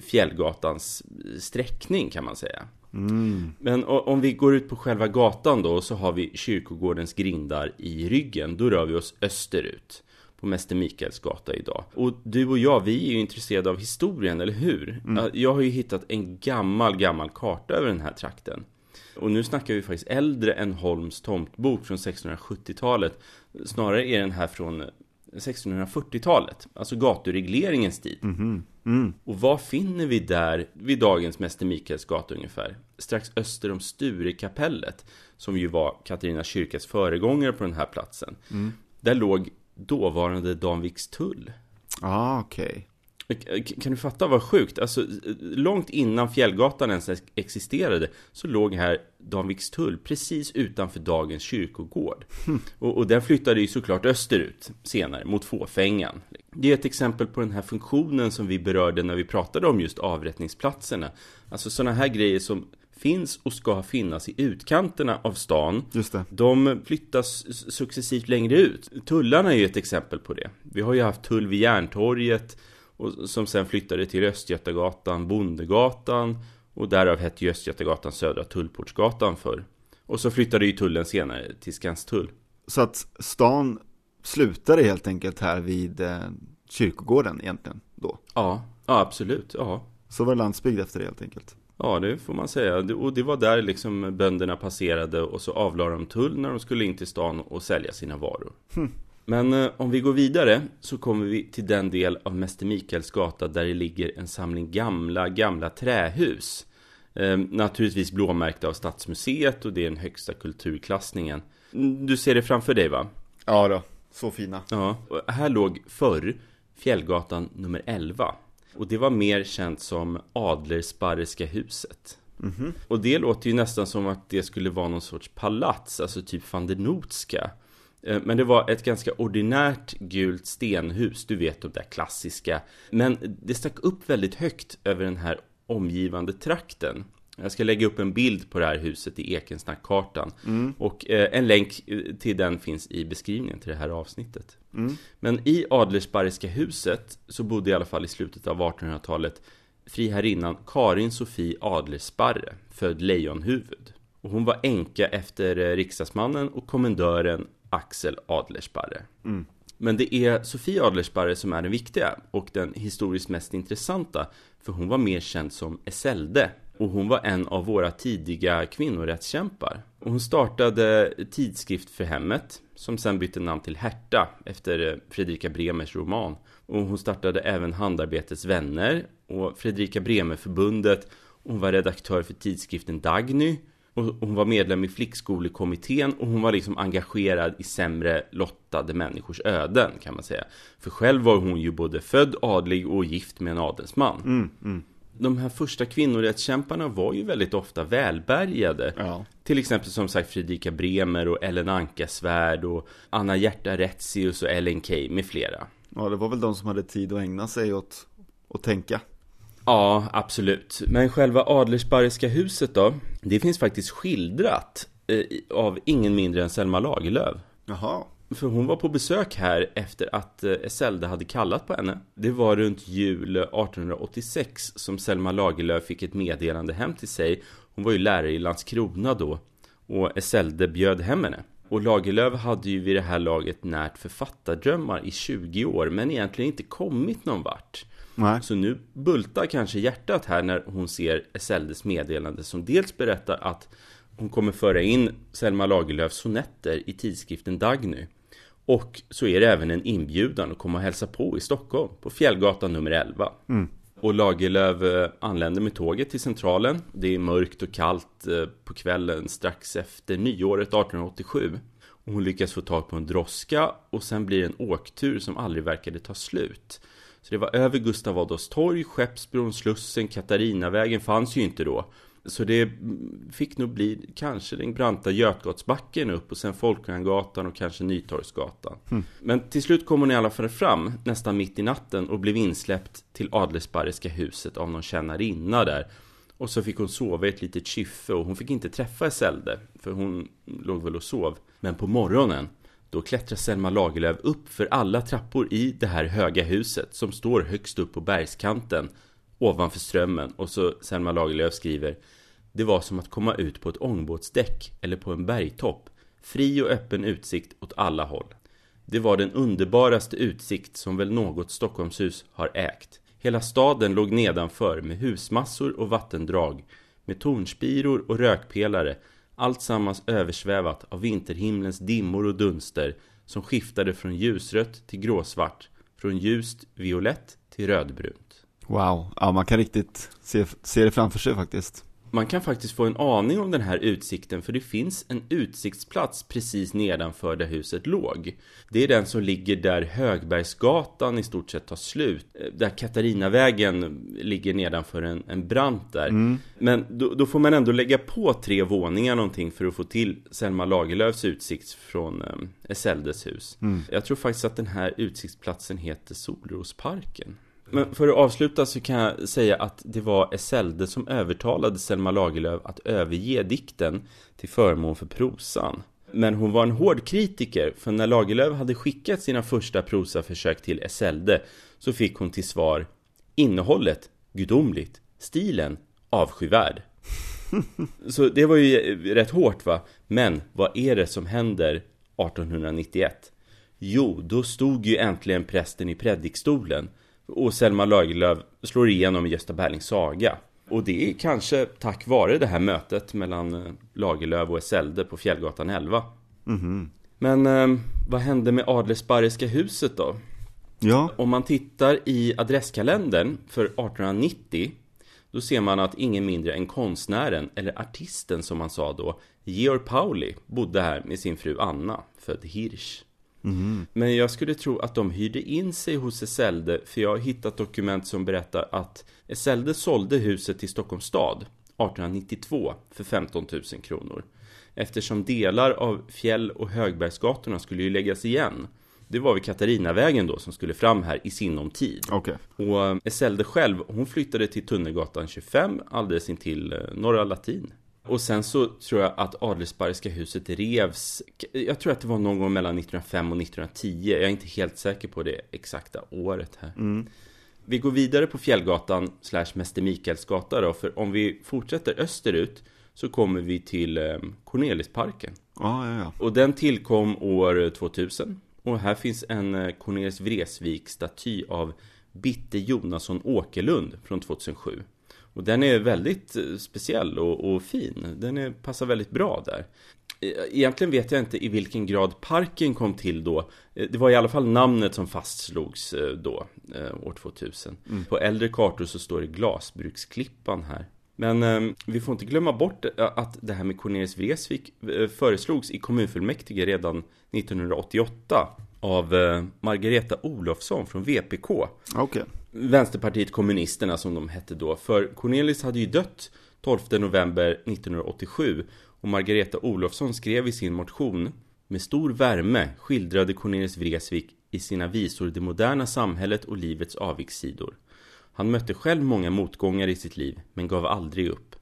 Fjällgatans sträckning kan man säga. Mm. Men om vi går ut på själva gatan då så har vi kyrkogårdens grindar i ryggen. Då rör vi oss österut på Mäster Mikaels gata idag. Och du och jag, vi är ju intresserade av historien, eller hur? Mm. Jag har ju hittat en gammal, gammal karta över den här trakten. Och nu snackar vi faktiskt äldre än Holms tomtbok från 1670-talet. Snarare är den här från 1640-talet, alltså gaturegleringens tid. Mm. Mm. Och vad finner vi där vid dagens Mäster Mikaels gata ungefär? Strax öster om Sturekapellet, som ju var Katarina kyrkas föregångare på den här platsen. Mm. Där låg dåvarande Danviks tull. Ah, okej. Okay. Kan du fatta vad sjukt? Alltså, långt innan Fjällgatan ens existerade så låg här Danviks tull precis utanför dagens kyrkogård. Mm. Och, och den flyttade ju såklart österut senare, mot Fåfängan. Det är ett exempel på den här funktionen som vi berörde när vi pratade om just avrättningsplatserna. Alltså sådana här grejer som finns och ska finnas i utkanterna av stan. Just det. De flyttas successivt längre ut. Tullarna är ju ett exempel på det. Vi har ju haft tull vid Järntorget och som sen flyttade till Östgötagatan, Bondegatan och därav hette ju Östgötagatan Södra Tullportsgatan förr. Och så flyttade ju tullen senare till Skanstull. Så att stan slutade helt enkelt här vid eh, kyrkogården egentligen då? Ja, ja absolut. Ja. Så var det landsbygd efter det helt enkelt? Ja, det får man säga. Och det var där liksom bönderna passerade och så avlade de tull när de skulle in till stan och sälja sina varor. Hm. Men eh, om vi går vidare så kommer vi till den del av Mäster Mikaels gata där det ligger en samling gamla, gamla trähus. Eh, naturligtvis blåmärkta av Stadsmuseet och det är den högsta kulturklassningen. Du ser det framför dig va? Ja då, så fina. Ja, och här låg förr Fjällgatan nummer 11. Och det var mer känt som Adlersparreska huset. Mm -hmm. Och det låter ju nästan som att det skulle vara någon sorts palats, alltså typ van der Notska. Eh, men det var ett ganska ordinärt gult stenhus, du vet de där klassiska. Men det stack upp väldigt högt över den här omgivande trakten. Jag ska lägga upp en bild på det här huset i Ekensnackkartan. Mm. Och eh, en länk eh, till den finns i beskrivningen till det här avsnittet. Mm. Men i Adlersparreska huset så bodde i alla fall i slutet av 1800-talet friherrinnan Karin Sofie Adlersparre, född Lejonhuvud. Och hon var änka efter eh, riksdagsmannen och kommendören Axel Adlersparre. Mm. Men det är Sofie Adlersparre som är den viktiga och den historiskt mest intressanta. För hon var mer känd som Eselde och hon var en av våra tidiga kvinnorättskämpar. Och hon startade Tidskrift för hemmet, som sen bytte namn till Herta efter eh, Fredrika Bremers roman. Och hon startade även Handarbetets vänner och Fredrika Bremer-förbundet. Hon var redaktör för tidskriften Dagny. Och hon var medlem i flickskolekommittén och hon var liksom engagerad i sämre lottade människors öden kan man säga. För själv var hon ju både född adlig och gift med en adelsman. Mm, mm de här första kvinnorättskämparna var ju väldigt ofta välbärgade. Ja. Till exempel som sagt Fredrika Bremer och Ellen Ankasvärd och Anna Hjärta Retzius och Ellen Key med flera. Ja, det var väl de som hade tid att ägna sig åt att tänka. Ja, absolut. Men själva Adlersparreska huset då? Det finns faktiskt skildrat eh, av ingen mindre än Selma Lagerlöf. Jaha. För hon var på besök här efter att eh, Eselde hade kallat på henne. Det var runt jul 1886 som Selma Lagerlöf fick ett meddelande hem till sig. Hon var ju lärare i Landskrona då. Och Eselde bjöd hem henne. Och Lagerlöf hade ju vid det här laget närt författardrömmar i 20 år men egentligen inte kommit någon vart. Nej. Så nu bultar kanske hjärtat här när hon ser Eseldes meddelande som dels berättar att hon kommer föra in Selma Lagerlöfs sonetter i tidskriften Dagny. Och så är det även en inbjudan att komma och hälsa på i Stockholm på Fjällgatan nummer 11. Mm. Och Lagerlöf eh, anländer med tåget till Centralen. Det är mörkt och kallt eh, på kvällen strax efter nyåret 1887. Och hon lyckas få tag på en droska och sen blir det en åktur som aldrig verkade ta slut. Så det var över Gustav Adolfs torg, Skeppsbron, Slussen, Katarinavägen fanns ju inte då. Så det fick nog bli kanske den branta Götgatsbacken upp och sen Folkungagatan och kanske Nytorgsgatan. Mm. Men till slut kom hon i alla fall fram nästan mitt i natten och blev insläppt till Adelsparreska huset av någon tjänarinna där. Och så fick hon sova i ett litet kyffe och hon fick inte träffa Eselde för hon låg väl och sov. Men på morgonen då klättrar Selma Lagerlöf upp för alla trappor i det här höga huset som står högst upp på bergskanten ovanför strömmen och så Selma Lagerlöf skriver det var som att komma ut på ett ångbåtsdäck eller på en bergtopp Fri och öppen utsikt åt alla håll. Det var den underbaraste utsikt som väl något Stockholmshus har ägt. Hela staden låg nedanför med husmassor och vattendrag Med tornspiror och rökpelare Alltsammans översvävat av vinterhimlens dimmor och dunster Som skiftade från ljusrött till gråsvart Från ljust violett till rödbrunt. Wow, ja man kan riktigt se, se det framför sig faktiskt. Man kan faktiskt få en aning om den här utsikten för det finns en utsiktsplats precis nedanför där huset låg. Det är den som ligger där Högbergsgatan i stort sett tar slut. Där Katarinavägen ligger nedanför en, en brant där. Mm. Men då, då, får man ändå lägga på tre våningar någonting för att få till Selma Lagerlöfs utsikt från eh, Eseldes hus. Mm. Jag tror faktiskt att den här utsiktsplatsen heter Solrosparken. Men för att avsluta så kan jag säga att det var Eselde som övertalade Selma Lagerlöf att överge dikten till förmån för prosan. Men hon var en hård kritiker, för när Lagerlöf hade skickat sina första prosaförsök till Eselde så fick hon till svar Innehållet gudomligt, stilen avskyvärd. så det var ju eh, rätt hårt va? Men vad är det som händer 1891? Jo, då stod ju äntligen prästen i predikstolen och Selma Lagerlöf slår igenom i Gösta Berlings saga. Och det är kanske tack vare det här mötet mellan eh, Lagerlöf och Eselde på Fjällgatan 11. Mm. Men eh, vad hände med Adlersparreska huset då? Ja. Om man tittar i adresskalendern för 1890 då ser man att ingen mindre än konstnären, eller artisten som man sa då, Georg Pauli bodde här med sin fru Anna, född Hirsch. Mm. Men jag skulle tro att de hyrde in sig hos Eselde för jag har hittat dokument som berättar att Eselde sålde huset till Stockholms stad 1892 för 15 000 kronor. eftersom delar av fjäll och högbergsgatorna skulle ju läggas igen. Det var vid Katarinavägen då som skulle fram här i sinom tid. Okay. Och eh, Eselde själv, hon flyttade till Tunnelgatan 25 alldeles intill eh, Norra Latin. Och sen så tror jag att Adelsbergska huset revs Jag tror att det var någon gång mellan 1905 och 1910 Jag är inte helt säker på det exakta året här. Mm. Vi går vidare på Fjällgatan slash Mäster Mikaelsgata då För om vi fortsätter österut Så kommer vi till eh, Cornelisparken ah, ja, ja. Och den tillkom år 2000 Och här finns en eh, Cornelis Vreeswijk-staty av Bitte Jonasson Åkerlund från 2007 och den är väldigt eh, speciell och, och fin. Den är, passar väldigt bra där. E, egentligen vet jag inte i vilken grad parken kom till då. Eh, det var i alla fall namnet som fastslogs eh, då, år 2000. Mm. På äldre kartor så står det Glasbruksklippan här. Men eh, vi får inte glömma bort att det här med Cornelis Vreeswijk föreslogs i kommunfullmäktige redan 1988 av eh, Margareta Olofsson från VPK. Okay. Vänsterpartiet kommunisterna som de hette då. För Cornelis hade ju dött 12 november 1987 och Margareta Olofsson skrev i sin motion Med stor värme skildrade Cornelis Vreeswijk i sina visor det moderna samhället och livets avigsidor. Han mötte själv många motgångar i sitt liv, men gav aldrig upp.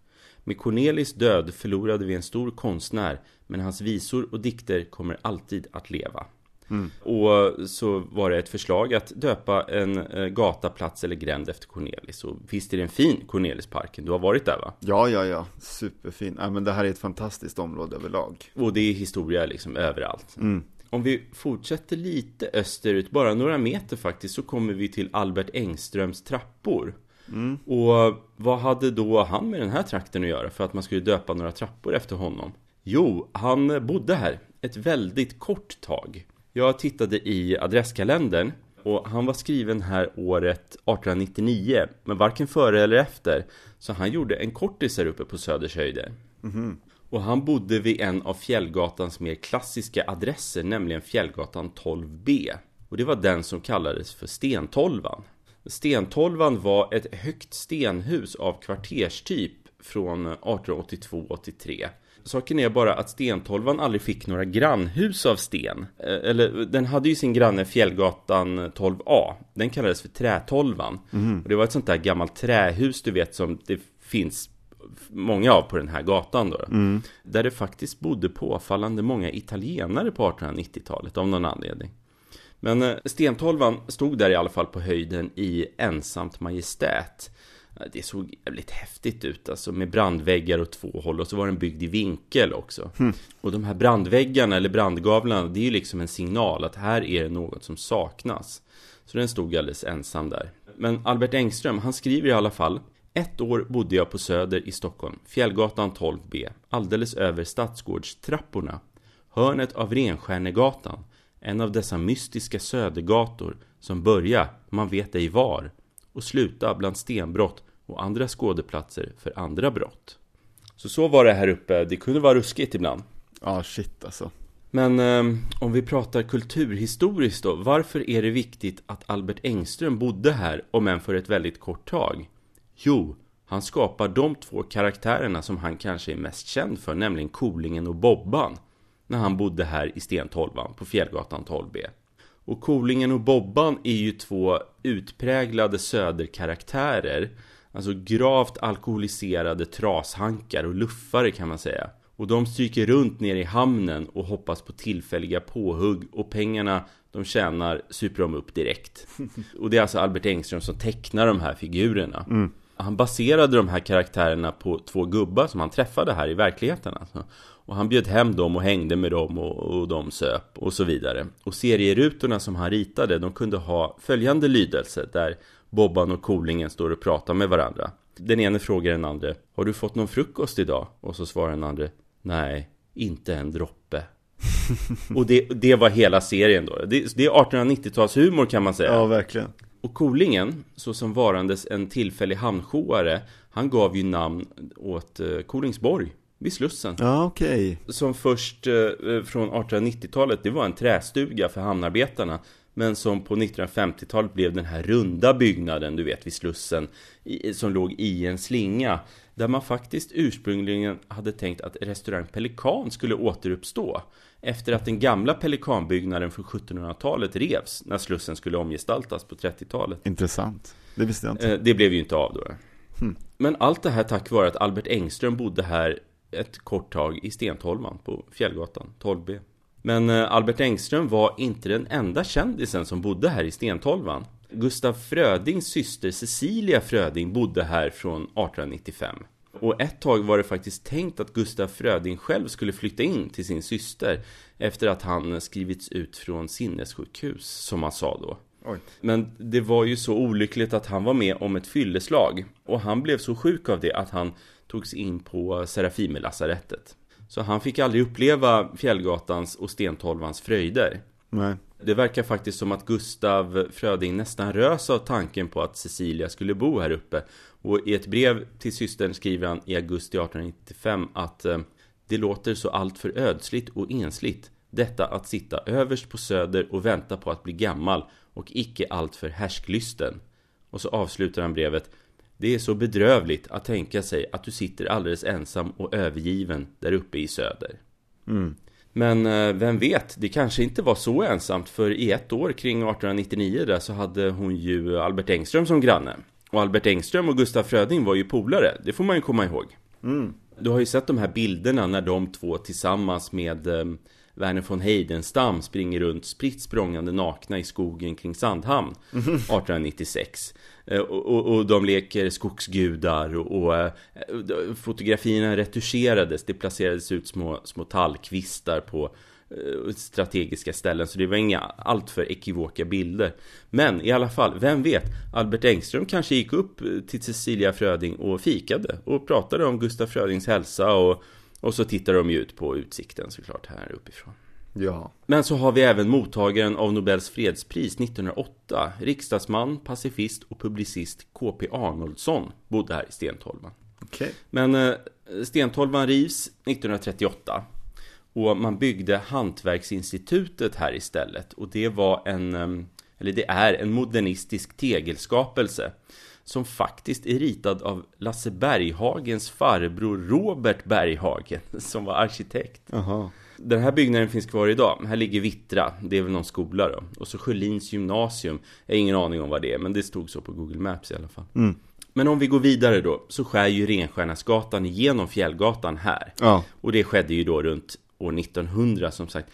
Med Cornelis död förlorade vi en stor konstnär, men hans visor och dikter kommer alltid att leva. Mm. Och så var det ett förslag att döpa en eh, gata, plats eller gränd efter Cornelis. Och visst är det en fin Cornelisparken? Du har varit där va? Ja, ja, ja. Superfin. Ja, men det här är ett fantastiskt område överlag. Och det är historia liksom överallt. Mm. Om vi fortsätter lite österut, bara några meter faktiskt, så kommer vi till Albert Engströms trappor. Mm. Och vad hade då han med den här trakten att göra för att man skulle döpa några trappor efter honom? Jo, han bodde här ett väldigt kort tag. Jag tittade i adresskalendern och han var skriven här året 1899 Men varken före eller efter. Så han gjorde en kortis här uppe på Södershöjde mm-hmm. Och han bodde vid en av Fjällgatans mer klassiska adresser Nämligen Fjällgatan 12B Och det var den som kallades för Stentolvan. Stentolvan var ett högt stenhus av kvarterstyp från 1882-83 Saken är bara att Stentolvan aldrig fick några grannhus av sten. Eh, eller den hade ju sin granne Fjällgatan 12A. Den kallades för Trätolvan. Mm. Och det var ett sånt där gammalt trähus du vet som det finns många av på den här gatan då. Mm. Där det faktiskt bodde påfallande många italienare på 1890-talet av någon anledning. Men eh, Stentolvan stod där i alla fall på höjden i ensamt majestät. Det såg jävligt häftigt ut alltså med brandväggar åt två håll och så var den byggd i vinkel också. Mm. Och de här brandväggarna eller brandgavlarna det är ju liksom en signal att här är det något som saknas. Så den stod alldeles ensam där. Men Albert Engström, han skriver i alla fall ett år bodde jag på Söder i Stockholm, Fjällgatan 12B, alldeles över Stadsgårdstrapporna. Hörnet av Renstjärnegatan, en av dessa mystiska södergator som börjar, man vet ej var, och sluta bland stenbrott och andra skådeplatser för andra brott. Så så var det här uppe, det kunde vara ruskigt ibland. Ja, shit alltså. Men eh, om vi pratar kulturhistoriskt då, varför är det viktigt att Albert Engström bodde här, om än för ett väldigt kort tag? Jo, han skapar de två karaktärerna som han kanske är mest känd för, nämligen Kolingen och Bobban, när han bodde här i Stentolvan på Fjällgatan 12B. Och Kolingen och Bobban är ju två utpräglade söderkaraktärer Alltså gravt alkoholiserade trashankar och luffare kan man säga. Och de stryker runt ner i hamnen och hoppas på tillfälliga påhugg och pengarna de tjänar super de upp direkt. Och det är alltså Albert Engström som tecknar de här figurerna. Mm. Han baserade de här karaktärerna på två gubbar som han träffade här i verkligheten. Alltså. Och han bjöd hem dem och hängde med dem och, och de söp och så vidare. Och serierutorna som han ritade, de kunde ha följande lydelse där Bobban och Kolingen står och pratar med varandra. Den ene frågar den andra Har du fått någon frukost idag? Och så svarar den andra Nej, inte en droppe. och det, det var hela serien då. Det, det är 1890-talshumor kan man säga. Ja, verkligen. Och Kolingen, så som varandes en tillfällig hamnsjoare, han gav ju namn åt eh, Kolingsborg vid Slussen. Ja, okej. Okay. Som först eh, från 1890-talet, det var en trästuga för hamnarbetarna Men som på 1950-talet blev den här runda byggnaden, du vet vid Slussen, som låg i en slinga. Där man faktiskt ursprungligen hade tänkt att restaurang Pelikan skulle återuppstå. Efter att den gamla Pelikanbyggnaden från 1700-talet revs när Slussen skulle omgestaltas på 30-talet. Intressant. Det visste jag inte. Eh, det blev ju inte av då. Hmm. Men allt det här tack vare att Albert Engström bodde här ett kort tag i Stentolvan på Fjällgatan 12B. Men eh, Albert Engström var inte den enda kändisen som bodde här i Stentolvan. Gustav Frödings syster Cecilia Fröding bodde här från 1895. Och ett tag var det faktiskt tänkt att Gustav Fröding själv skulle flytta in till sin syster efter att han skrivits ut från sinnessjukhus, som han sa då. Oj. Men det var ju så olyckligt att han var med om ett fylleslag och han blev så sjuk av det att han togs in på Serafimerlasarettet. Så han fick aldrig uppleva Fjällgatans och Stentolvans fröjder. Nej. Det verkar faktiskt som att Gustav Fröding nästan rös av tanken på att Cecilia skulle bo här uppe. Och i ett brev till systern skriver han i augusti 1895 att eh, det låter så allt för ödsligt och ensligt detta att sitta överst på söder och vänta på att bli gammal och icke alltför härsklysten. Och så avslutar han brevet det är så bedrövligt att tänka sig att du sitter alldeles ensam och övergiven där uppe i söder. Mm. Men eh, vem vet, det kanske inte var så ensamt för i ett år kring 1899 där så hade hon ju Albert Engström som granne. Och Albert Engström och Gustaf Fröding var ju polare, det får man ju komma ihåg. Mm. Du har ju sett de här bilderna när de två tillsammans med eh, Verner von Heidenstam springer runt spritt språngande nakna i skogen kring Sandhamn 1896. Eh, och, och, och, de leker skogsgudar och, och eh, fotografierna retuscherades. Det placerades ut små, små tallkvistar på eh, strategiska ställen så det var inga alltför ekivoka bilder. Men i alla fall, vem vet? Albert Engström kanske gick upp till Cecilia Fröding och fikade och pratade om Gustaf Frödings hälsa och, och så tittade de ju ut på utsikten såklart här uppifrån. Ja. Men så har vi även mottagaren av Nobels fredspris 1908. Riksdagsman, pacifist och publicist KP Arnoldsson bodde här i Stentolvan. Okay. Men eh, rivs 1938. Och man byggde Hantverksinstitutet här istället. Och det var en, eh, eller det är en modernistisk tegelskapelse. Som faktiskt är ritad av Lasse Berghagens farbror Robert Berghagen. Som var arkitekt. Aha. Den här byggnaden finns kvar idag. Här ligger Vittra, det är väl någon skola då. Och så Sjölins gymnasium. Jag har ingen aning om vad det är, men det stod så på Google Maps i alla fall. Mm. Men om vi går vidare då, så skär ju Renstjärnasgatan igenom Fjällgatan här. Ja. Och det skedde ju då runt år 1900 som sagt.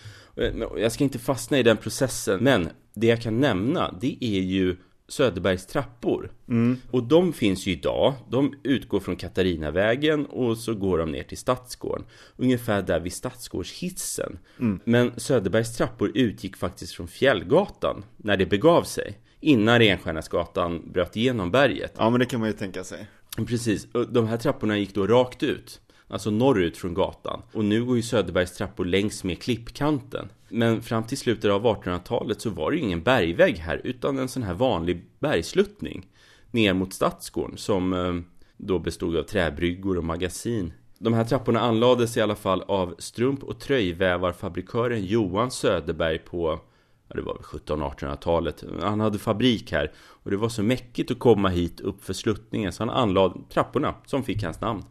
Jag ska inte fastna i den processen, men det jag kan nämna, det är ju Söderbergs trappor. Mm. Och de finns ju idag. De utgår från Katarinavägen och så går de ner till Stadsgården. Ungefär där vid Stadsgårdshissen. Mm. Men Söderbergs trappor utgick faktiskt från Fjällgatan när det begav sig. Innan Renstjärnasgatan bröt igenom berget. Ja men det kan man ju tänka sig. Precis, de här trapporna gick då rakt ut. Alltså norrut från gatan. Och nu går ju Söderbergs trappor längs med klippkanten. Men fram till slutet av 1800-talet så var det ju ingen bergvägg här utan en sån här vanlig bergsluttning ner mot Stadsgården som eh, då bestod av träbryggor och magasin. De här trapporna anlades i alla fall av strump och tröjvävarfabrikören Johan Söderberg på ja, det var 1700-1800-talet. Han hade fabrik här och det var så mäckigt att komma hit upp för sluttningen så han anlade trapporna som fick hans namn.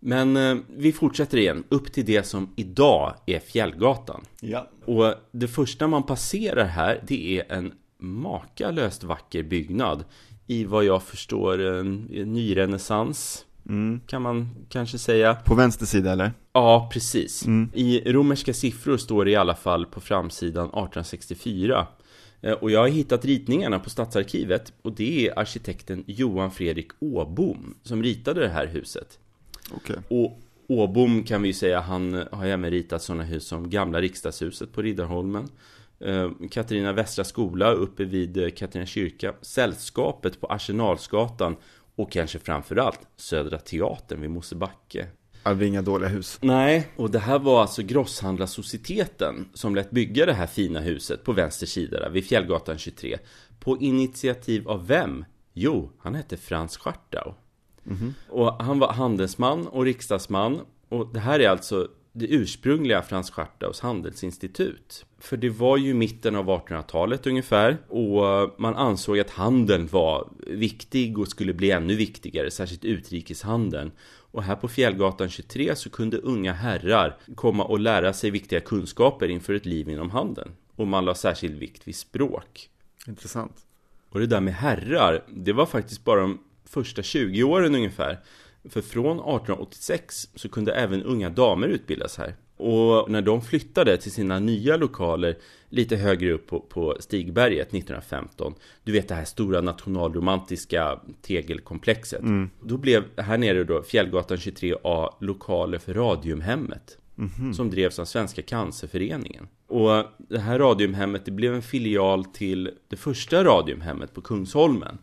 Men eh, vi fortsätter igen, upp till det som idag är Fjällgatan. Ja. Och det första man passerar här, det är en makalöst vacker byggnad. I vad jag förstår en, en nyrenässans. Mm. Kan man kanske säga. På vänster sida eller? Ja, precis. Mm. I romerska siffror står det i alla fall på framsidan 1864. Eh, och jag har hittat ritningarna på Stadsarkivet och det är arkitekten Johan Fredrik Åbom som ritade det här huset. Okay. Och Åbom kan vi ju säga, han har även ritat sådana hus som Gamla riksdagshuset på Riddarholmen. Eh, Katarina Västra skola uppe vid eh, Katarina kyrka. Sällskapet på Arsenalsgatan. Och kanske framförallt Södra Teatern vid Mosebacke. Det var inga dåliga hus. Nej, och det här var alltså Grosshandlarsocieteten som lät bygga det här fina huset på vänster sida där, vid Fjällgatan 23. På initiativ av vem? Jo, han hette Frans Schartau. Mm. Och han var handelsman och riksdagsman. Och det här är alltså det ursprungliga Frans Schartaus handelsinstitut. För det var ju mitten av 1800-talet ungefär och man ansåg att handeln var viktig och skulle bli ännu viktigare, särskilt utrikeshandeln. Och här på Fjällgatan 23 så kunde unga herrar komma och lära sig viktiga kunskaper inför ett liv inom handeln. Och man la särskild vikt vid språk. Intressant. Och det där med herrar, det var faktiskt bara de första 20 åren ungefär. För från 1886 så kunde även unga damer utbildas här. Och när de flyttade till sina nya lokaler lite högre upp på, på Stigberget 1915 Du vet det här stora nationalromantiska tegelkomplexet mm. Då blev här nere då Fjällgatan 23A lokaler för Radiumhemmet mm-hmm. Som drevs av Svenska Cancerföreningen Och det här Radiumhemmet det blev en filial till det första Radiumhemmet på Kungsholmen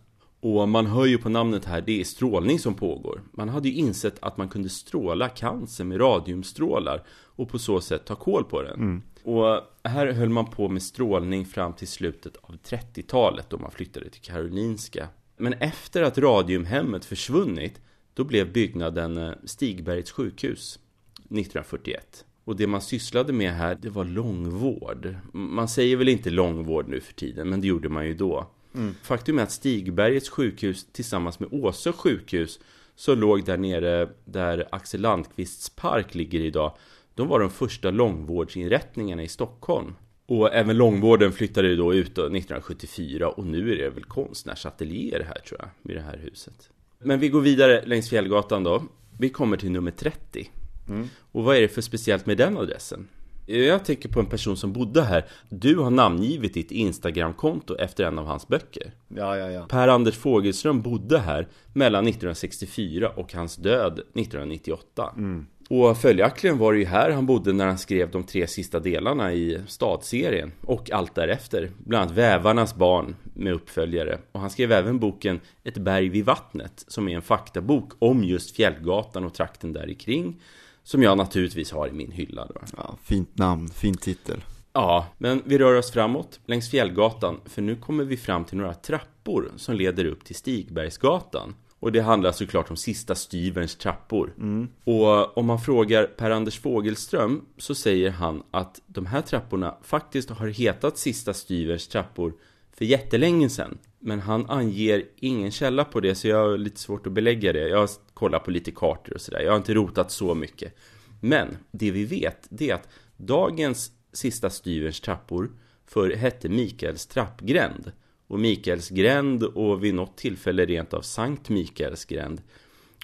och man hör ju på namnet här, det är strålning som pågår. Man hade ju insett att man kunde stråla cancer med radiumstrålar och på så sätt ta koll på den. Mm. Och här höll man på med strålning fram till slutet av 30-talet då man flyttade till Karolinska. Men efter att radiumhemmet försvunnit, då blev byggnaden eh, Stigbergets sjukhus 1941. Och det man sysslade med här, det var långvård. Man säger väl inte långvård nu för tiden, men det gjorde man ju då. Mm. Faktum är att Stigbergets sjukhus tillsammans med Åsö sjukhus som låg där nere där Axel Landqvists park ligger idag. De var de första långvårdsinrättningarna i Stockholm. Och även långvården flyttade då ut 1974 och nu är det väl konstnärsateljéer här tror jag, vid det här huset. Men vi går vidare längs Fjällgatan då. Vi kommer till nummer 30. Mm. Och vad är det för speciellt med den adressen? Jag tänker på en person som bodde här. Du har namngivit ditt Instagramkonto efter en av hans böcker. Ja, ja, ja. Per-Anders Fogelström bodde här mellan 1964 och hans död 1998. Mm. Och följaktligen var det ju här han bodde när han skrev de tre sista delarna i stadserien och allt därefter. Bland annat Vävarnas barn med uppföljare. Och han skrev även boken Ett berg vid vattnet som är en faktabok om just Fjällgatan och trakten där kring. Som jag naturligtvis har i min hylla då. Ja, fint namn, fin titel. Ja, men vi rör oss framåt längs Fjällgatan för nu kommer vi fram till några trappor som leder upp till Stigbergsgatan. Och det handlar såklart om sista styverns trappor. Mm. Och om man frågar Per-Anders Fogelström så säger han att de här trapporna faktiskt har hetat sista styverns trappor för jättelänge sedan. Men han anger ingen källa på det så jag har lite svårt att belägga det. Jag har kollat på lite kartor och sådär. Jag har inte rotat så mycket. Men det vi vet det är att dagens sista styverns trappor för hette Mikaels trappgränd. Och Mikaels gränd och vid något tillfälle rent av Sankt Mikaels gränd.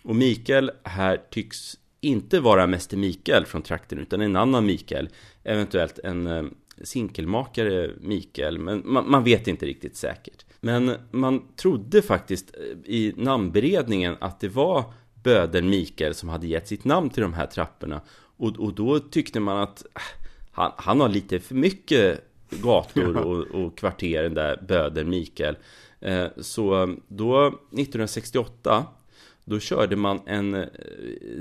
Och Mikael här tycks inte vara Mäster Mikael från trakten utan en annan Mikael. Eventuellt en eh, sinkelmakare Mikael, men man, man, vet inte riktigt säkert. Men man trodde faktiskt eh, i namnberedningen att det var bödeln Mikael som hade gett sitt namn till de här trapporna. Och, och då tyckte man att äh, han, han har lite för mycket gator och, och kvarter, den där bödeln Mikael. Eh, så då 1968 då körde man en eh,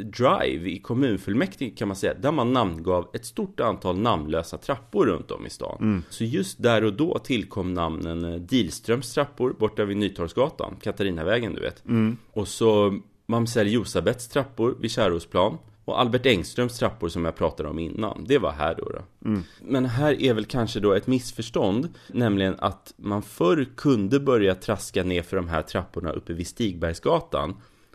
drive i kommunfullmäktige kan man säga Där man namngav ett stort antal namnlösa trappor runt om i stan mm. Så just där och då tillkom namnen eh, Dilströms trappor borta vid Nytorgsgatan Katarinavägen du vet mm. Och så Mamsell Josabets trappor vid Kärrosplan och Albert Engströms trappor som jag pratade om innan, det var här då. då. Mm. Men här är väl kanske då ett missförstånd, nämligen att man förr kunde börja traska ner för de här trapporna uppe vid Stigbergsgatan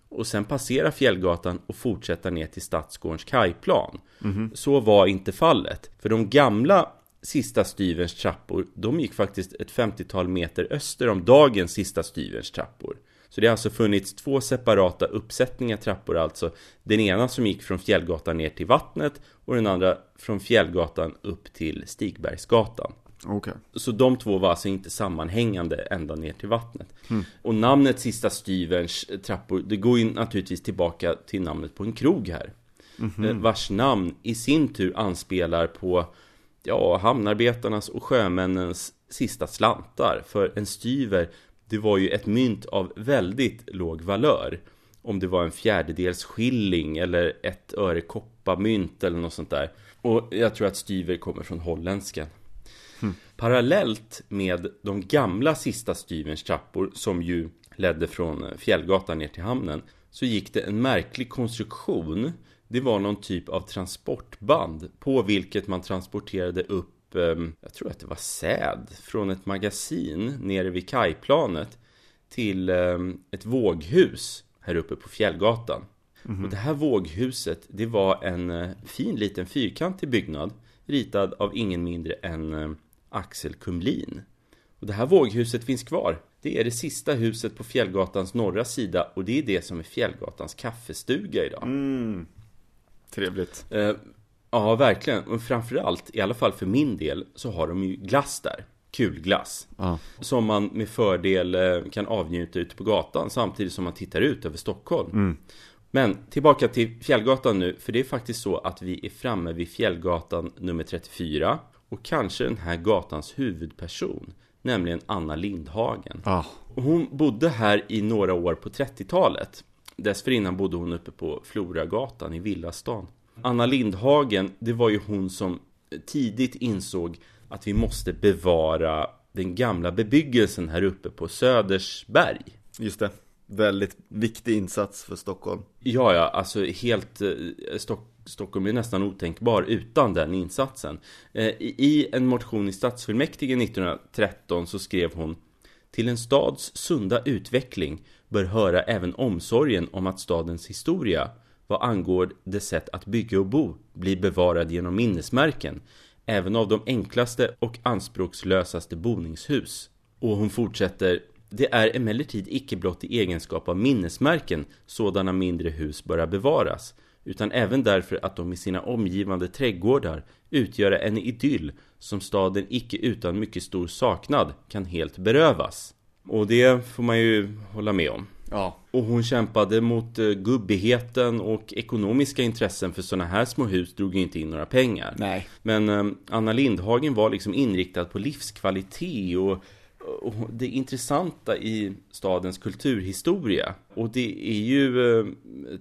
och sen passera Fjällgatan och fortsätta ner till Stadsgårdens kajplan. Mm. Så var inte fallet. För de gamla sista styverns trappor, de gick faktiskt ett 50-tal meter öster om dagens sista styverns trappor. Så det har alltså funnits två separata uppsättningar trappor alltså. Den ena som gick från Fjällgatan ner till vattnet och den andra från Fjällgatan upp till Stigbergsgatan. Okay. Så de två var alltså inte sammanhängande ända ner till vattnet. Mm. Och namnet Sista Styverns trappor, det går ju naturligtvis tillbaka till namnet på en krog här. Mm -hmm. Vars namn i sin tur anspelar på ja, hamnarbetarnas och sjömännens sista slantar. För en styver, det var ju ett mynt av väldigt låg valör. Om det var en fjärdedels skilling eller ett öre koppamynt eller något sånt där. Och jag tror att styver kommer från holländskan. Parallellt med de gamla sista styverns trappor som ju ledde från Fjällgatan ner till hamnen så gick det en märklig konstruktion Det var någon typ av transportband på vilket man transporterade upp, ehm, jag tror att det var säd, från ett magasin nere vid kajplanet till ehm, ett våghus här uppe på Fjällgatan. Mm -hmm. Och det här våghuset, det var en eh, fin liten fyrkantig byggnad ritad av ingen mindre än eh, Axel Kumlin. Och det här våghuset finns kvar. Det är det sista huset på Fjällgatans norra sida och det är det som är Fjällgatans kaffestuga idag. Mm. Trevligt. Eh, ja, verkligen. Och framförallt, i alla fall för min del, så har de ju glass där. Kulglass. Ah. Som man med fördel eh, kan avnjuta ute på gatan samtidigt som man tittar ut över Stockholm. Mm. Men tillbaka till Fjällgatan nu, för det är faktiskt så att vi är framme vid Fjällgatan nummer 34 och kanske den här gatans huvudperson, nämligen Anna Lindhagen. Ah. Hon bodde här i några år på 30-talet. Dessförinnan bodde hon uppe på Floragatan i Villastan. Anna Lindhagen, det var ju hon som tidigt insåg att vi måste bevara den gamla bebyggelsen här uppe på Södersberg. Just det. Väldigt viktig insats för Stockholm. Ja, ja, alltså helt eh, Stock, Stockholm är nästan otänkbar utan den insatsen. Eh, I en motion i stadsfullmäktige 1913 så skrev hon Till en stads sunda utveckling bör höra även omsorgen om att stadens historia vad angår det sätt att bygga och bo blir bevarad genom minnesmärken även av de enklaste och anspråkslösaste boningshus. Och hon fortsätter det är emellertid icke blott i egenskap av minnesmärken sådana mindre hus böra bevaras, utan även därför att de i sina omgivande trädgårdar utgör en idyll som staden icke utan mycket stor saknad kan helt berövas. Och det får man ju hålla med om. Ja. Och hon kämpade mot uh, gubbigheten och ekonomiska intressen för sådana här små hus drog ju inte in några pengar. Nej. Men um, Anna Lindhagen var liksom inriktad på livskvalitet och det intressanta i stadens kulturhistoria och det är ju eh,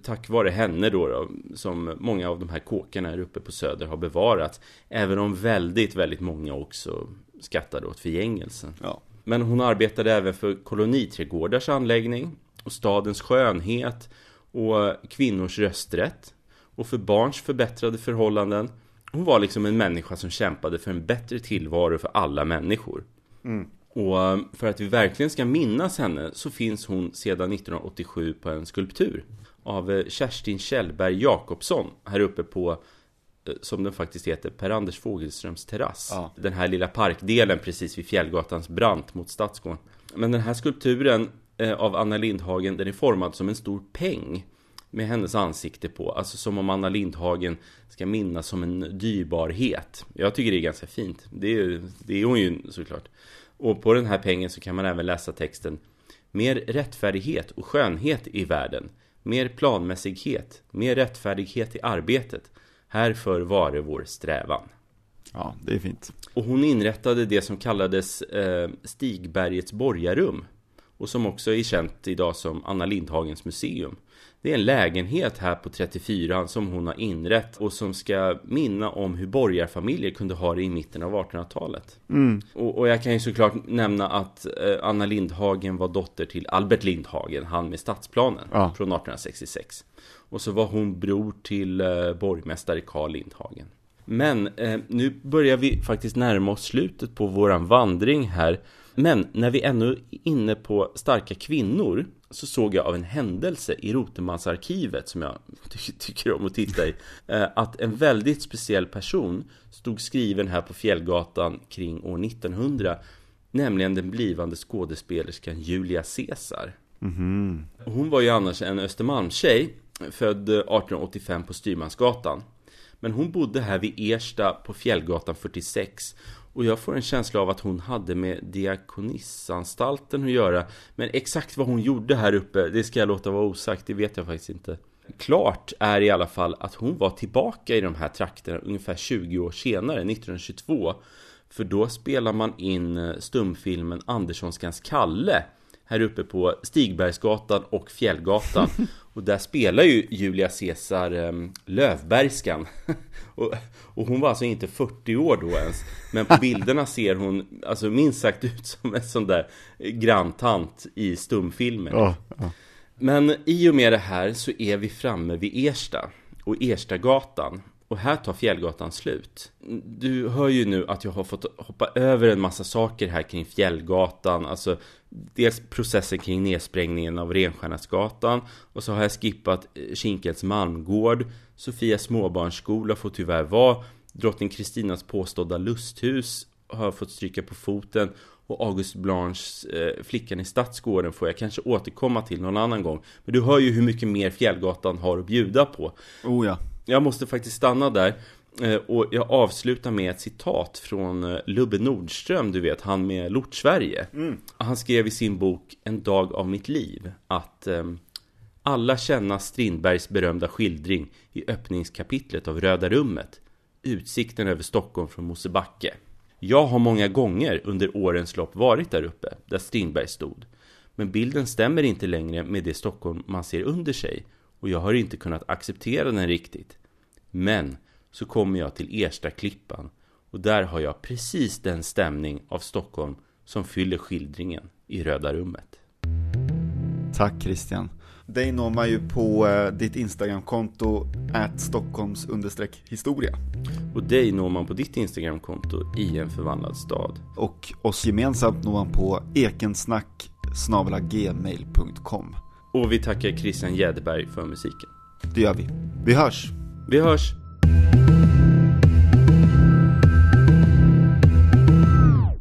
tack vare henne då, då, som många av de här kåkarna här uppe på Söder har bevarats även om väldigt, väldigt många också skattade åt förgängelsen. Ja. Men hon arbetade även för koloniträdgårdars anläggning och stadens skönhet och kvinnors rösträtt och för barns förbättrade förhållanden. Hon var liksom en människa som kämpade för en bättre tillvaro för alla människor. Mm. Och eh, för att vi verkligen ska minnas henne så finns hon sedan 1987 på en skulptur av eh, Kerstin Kjellberg Jakobsson här uppe på eh, som den faktiskt heter, Per-Anders Fogelströms terrass. Ja. Den här lilla parkdelen precis vid Fjällgatans brant mot Stadsgården. Men den här skulpturen av Anna Lindhagen, den är formad som en stor peng med hennes ansikte på. Alltså som om Anna Lindhagen ska minnas som en dyrbarhet. Jag tycker det är ganska fint. Det är, det är hon ju såklart. Och på den här pengen så kan man även läsa texten Mer rättfärdighet och skönhet i världen. Mer planmässighet, mer rättfärdighet i arbetet. Härför vare vår strävan. Ja, det är fint. Och hon inrättade det som kallades eh, Stigbergets borgarum Och som också är känt idag som Anna Lindhagens museum det är en lägenhet här på 34 som hon har inrett och som ska minna om hur borgarfamiljer kunde ha det i mitten av 1800-talet. Mm. Och, och, jag kan ju såklart nämna att eh, Anna Lindhagen var dotter till Albert Lindhagen, han med stadsplanen ja. från 1866. Och så var hon bror till eh, borgmästare Karl Lindhagen. Men eh, nu börjar vi faktiskt närma oss slutet på våran vandring här. Men när vi ännu är inne på starka kvinnor så såg jag av en händelse i Rotemansarkivet som jag ty tycker om att titta i eh, att en väldigt speciell person stod skriven här på Fjällgatan kring år 1900 nämligen den blivande skådespelerskan Julia Caesar. Mm. Hon var ju annars en Östermalmstjej född 1885 på Styrmansgatan. Men hon bodde här vid Ersta på Fjällgatan 46 och jag får en känsla av att hon hade med Diakonissanstalten att göra. Men exakt vad hon gjorde här uppe, det ska jag låta vara osagt, det vet jag faktiskt inte. Klart är i alla fall att hon var tillbaka i de här trakterna ungefär 20 år senare, 1922. För då spelar man in eh, stumfilmen Anderssonskans Kalle här uppe på Stigbergsgatan och Fjällgatan. Och där spelar ju Julia Caesar um, Lövbergskan. och, och, hon var alltså inte 40 år då ens. Men på bilderna ser hon alltså minst sagt ut som en sån där granntant i stumfilmer. Ja, ja. Men i och med det här så är vi framme vid Ersta. och Erstagatan. Och här tar Fjällgatan slut. Du hör ju nu att jag har fått hoppa över en massa saker här kring Fjällgatan. Alltså dels processen kring nedsprängningen av Renstjärnasgatan. Och så har jag skippat eh, Kinkels Malmgård. Sofia småbarnsskola får tyvärr vara. Drottning Kristinas påstådda lusthus har fått stryka på foten. Och August Blanches eh, Flickan i Stadsgården får jag kanske återkomma till någon annan gång. Men du hör ju hur mycket mer Fjällgatan har att bjuda på. Oh ja. Jag måste faktiskt stanna där. Eh, och jag avslutar med ett citat från eh, Lubbe Nordström, du vet, han med Lort-Sverige. Mm. Han skrev i sin bok En dag av mitt liv att eh, alla känner Strindbergs berömda skildring i öppningskapitlet av Röda rummet. Utsikten över Stockholm från Mosebacke. Jag har många gånger under årens lopp varit där uppe, där Strindberg stod. Men bilden stämmer inte längre med det Stockholm man ser under sig och jag har inte kunnat acceptera den riktigt. Men så kommer jag till Ersta klippan och där har jag precis den stämning av Stockholm som fyller skildringen i Röda rummet. Tack Christian. Dig når man ju på eh, ditt Instagramkonto Stockholms historia. Och dig når man på ditt Instagramkonto i en förvandlad stad. Och oss gemensamt når man på ekensnack gmail.com. Och vi tackar Christian Jäderberg för musiken. Det gör vi. Vi hörs. Vi hörs.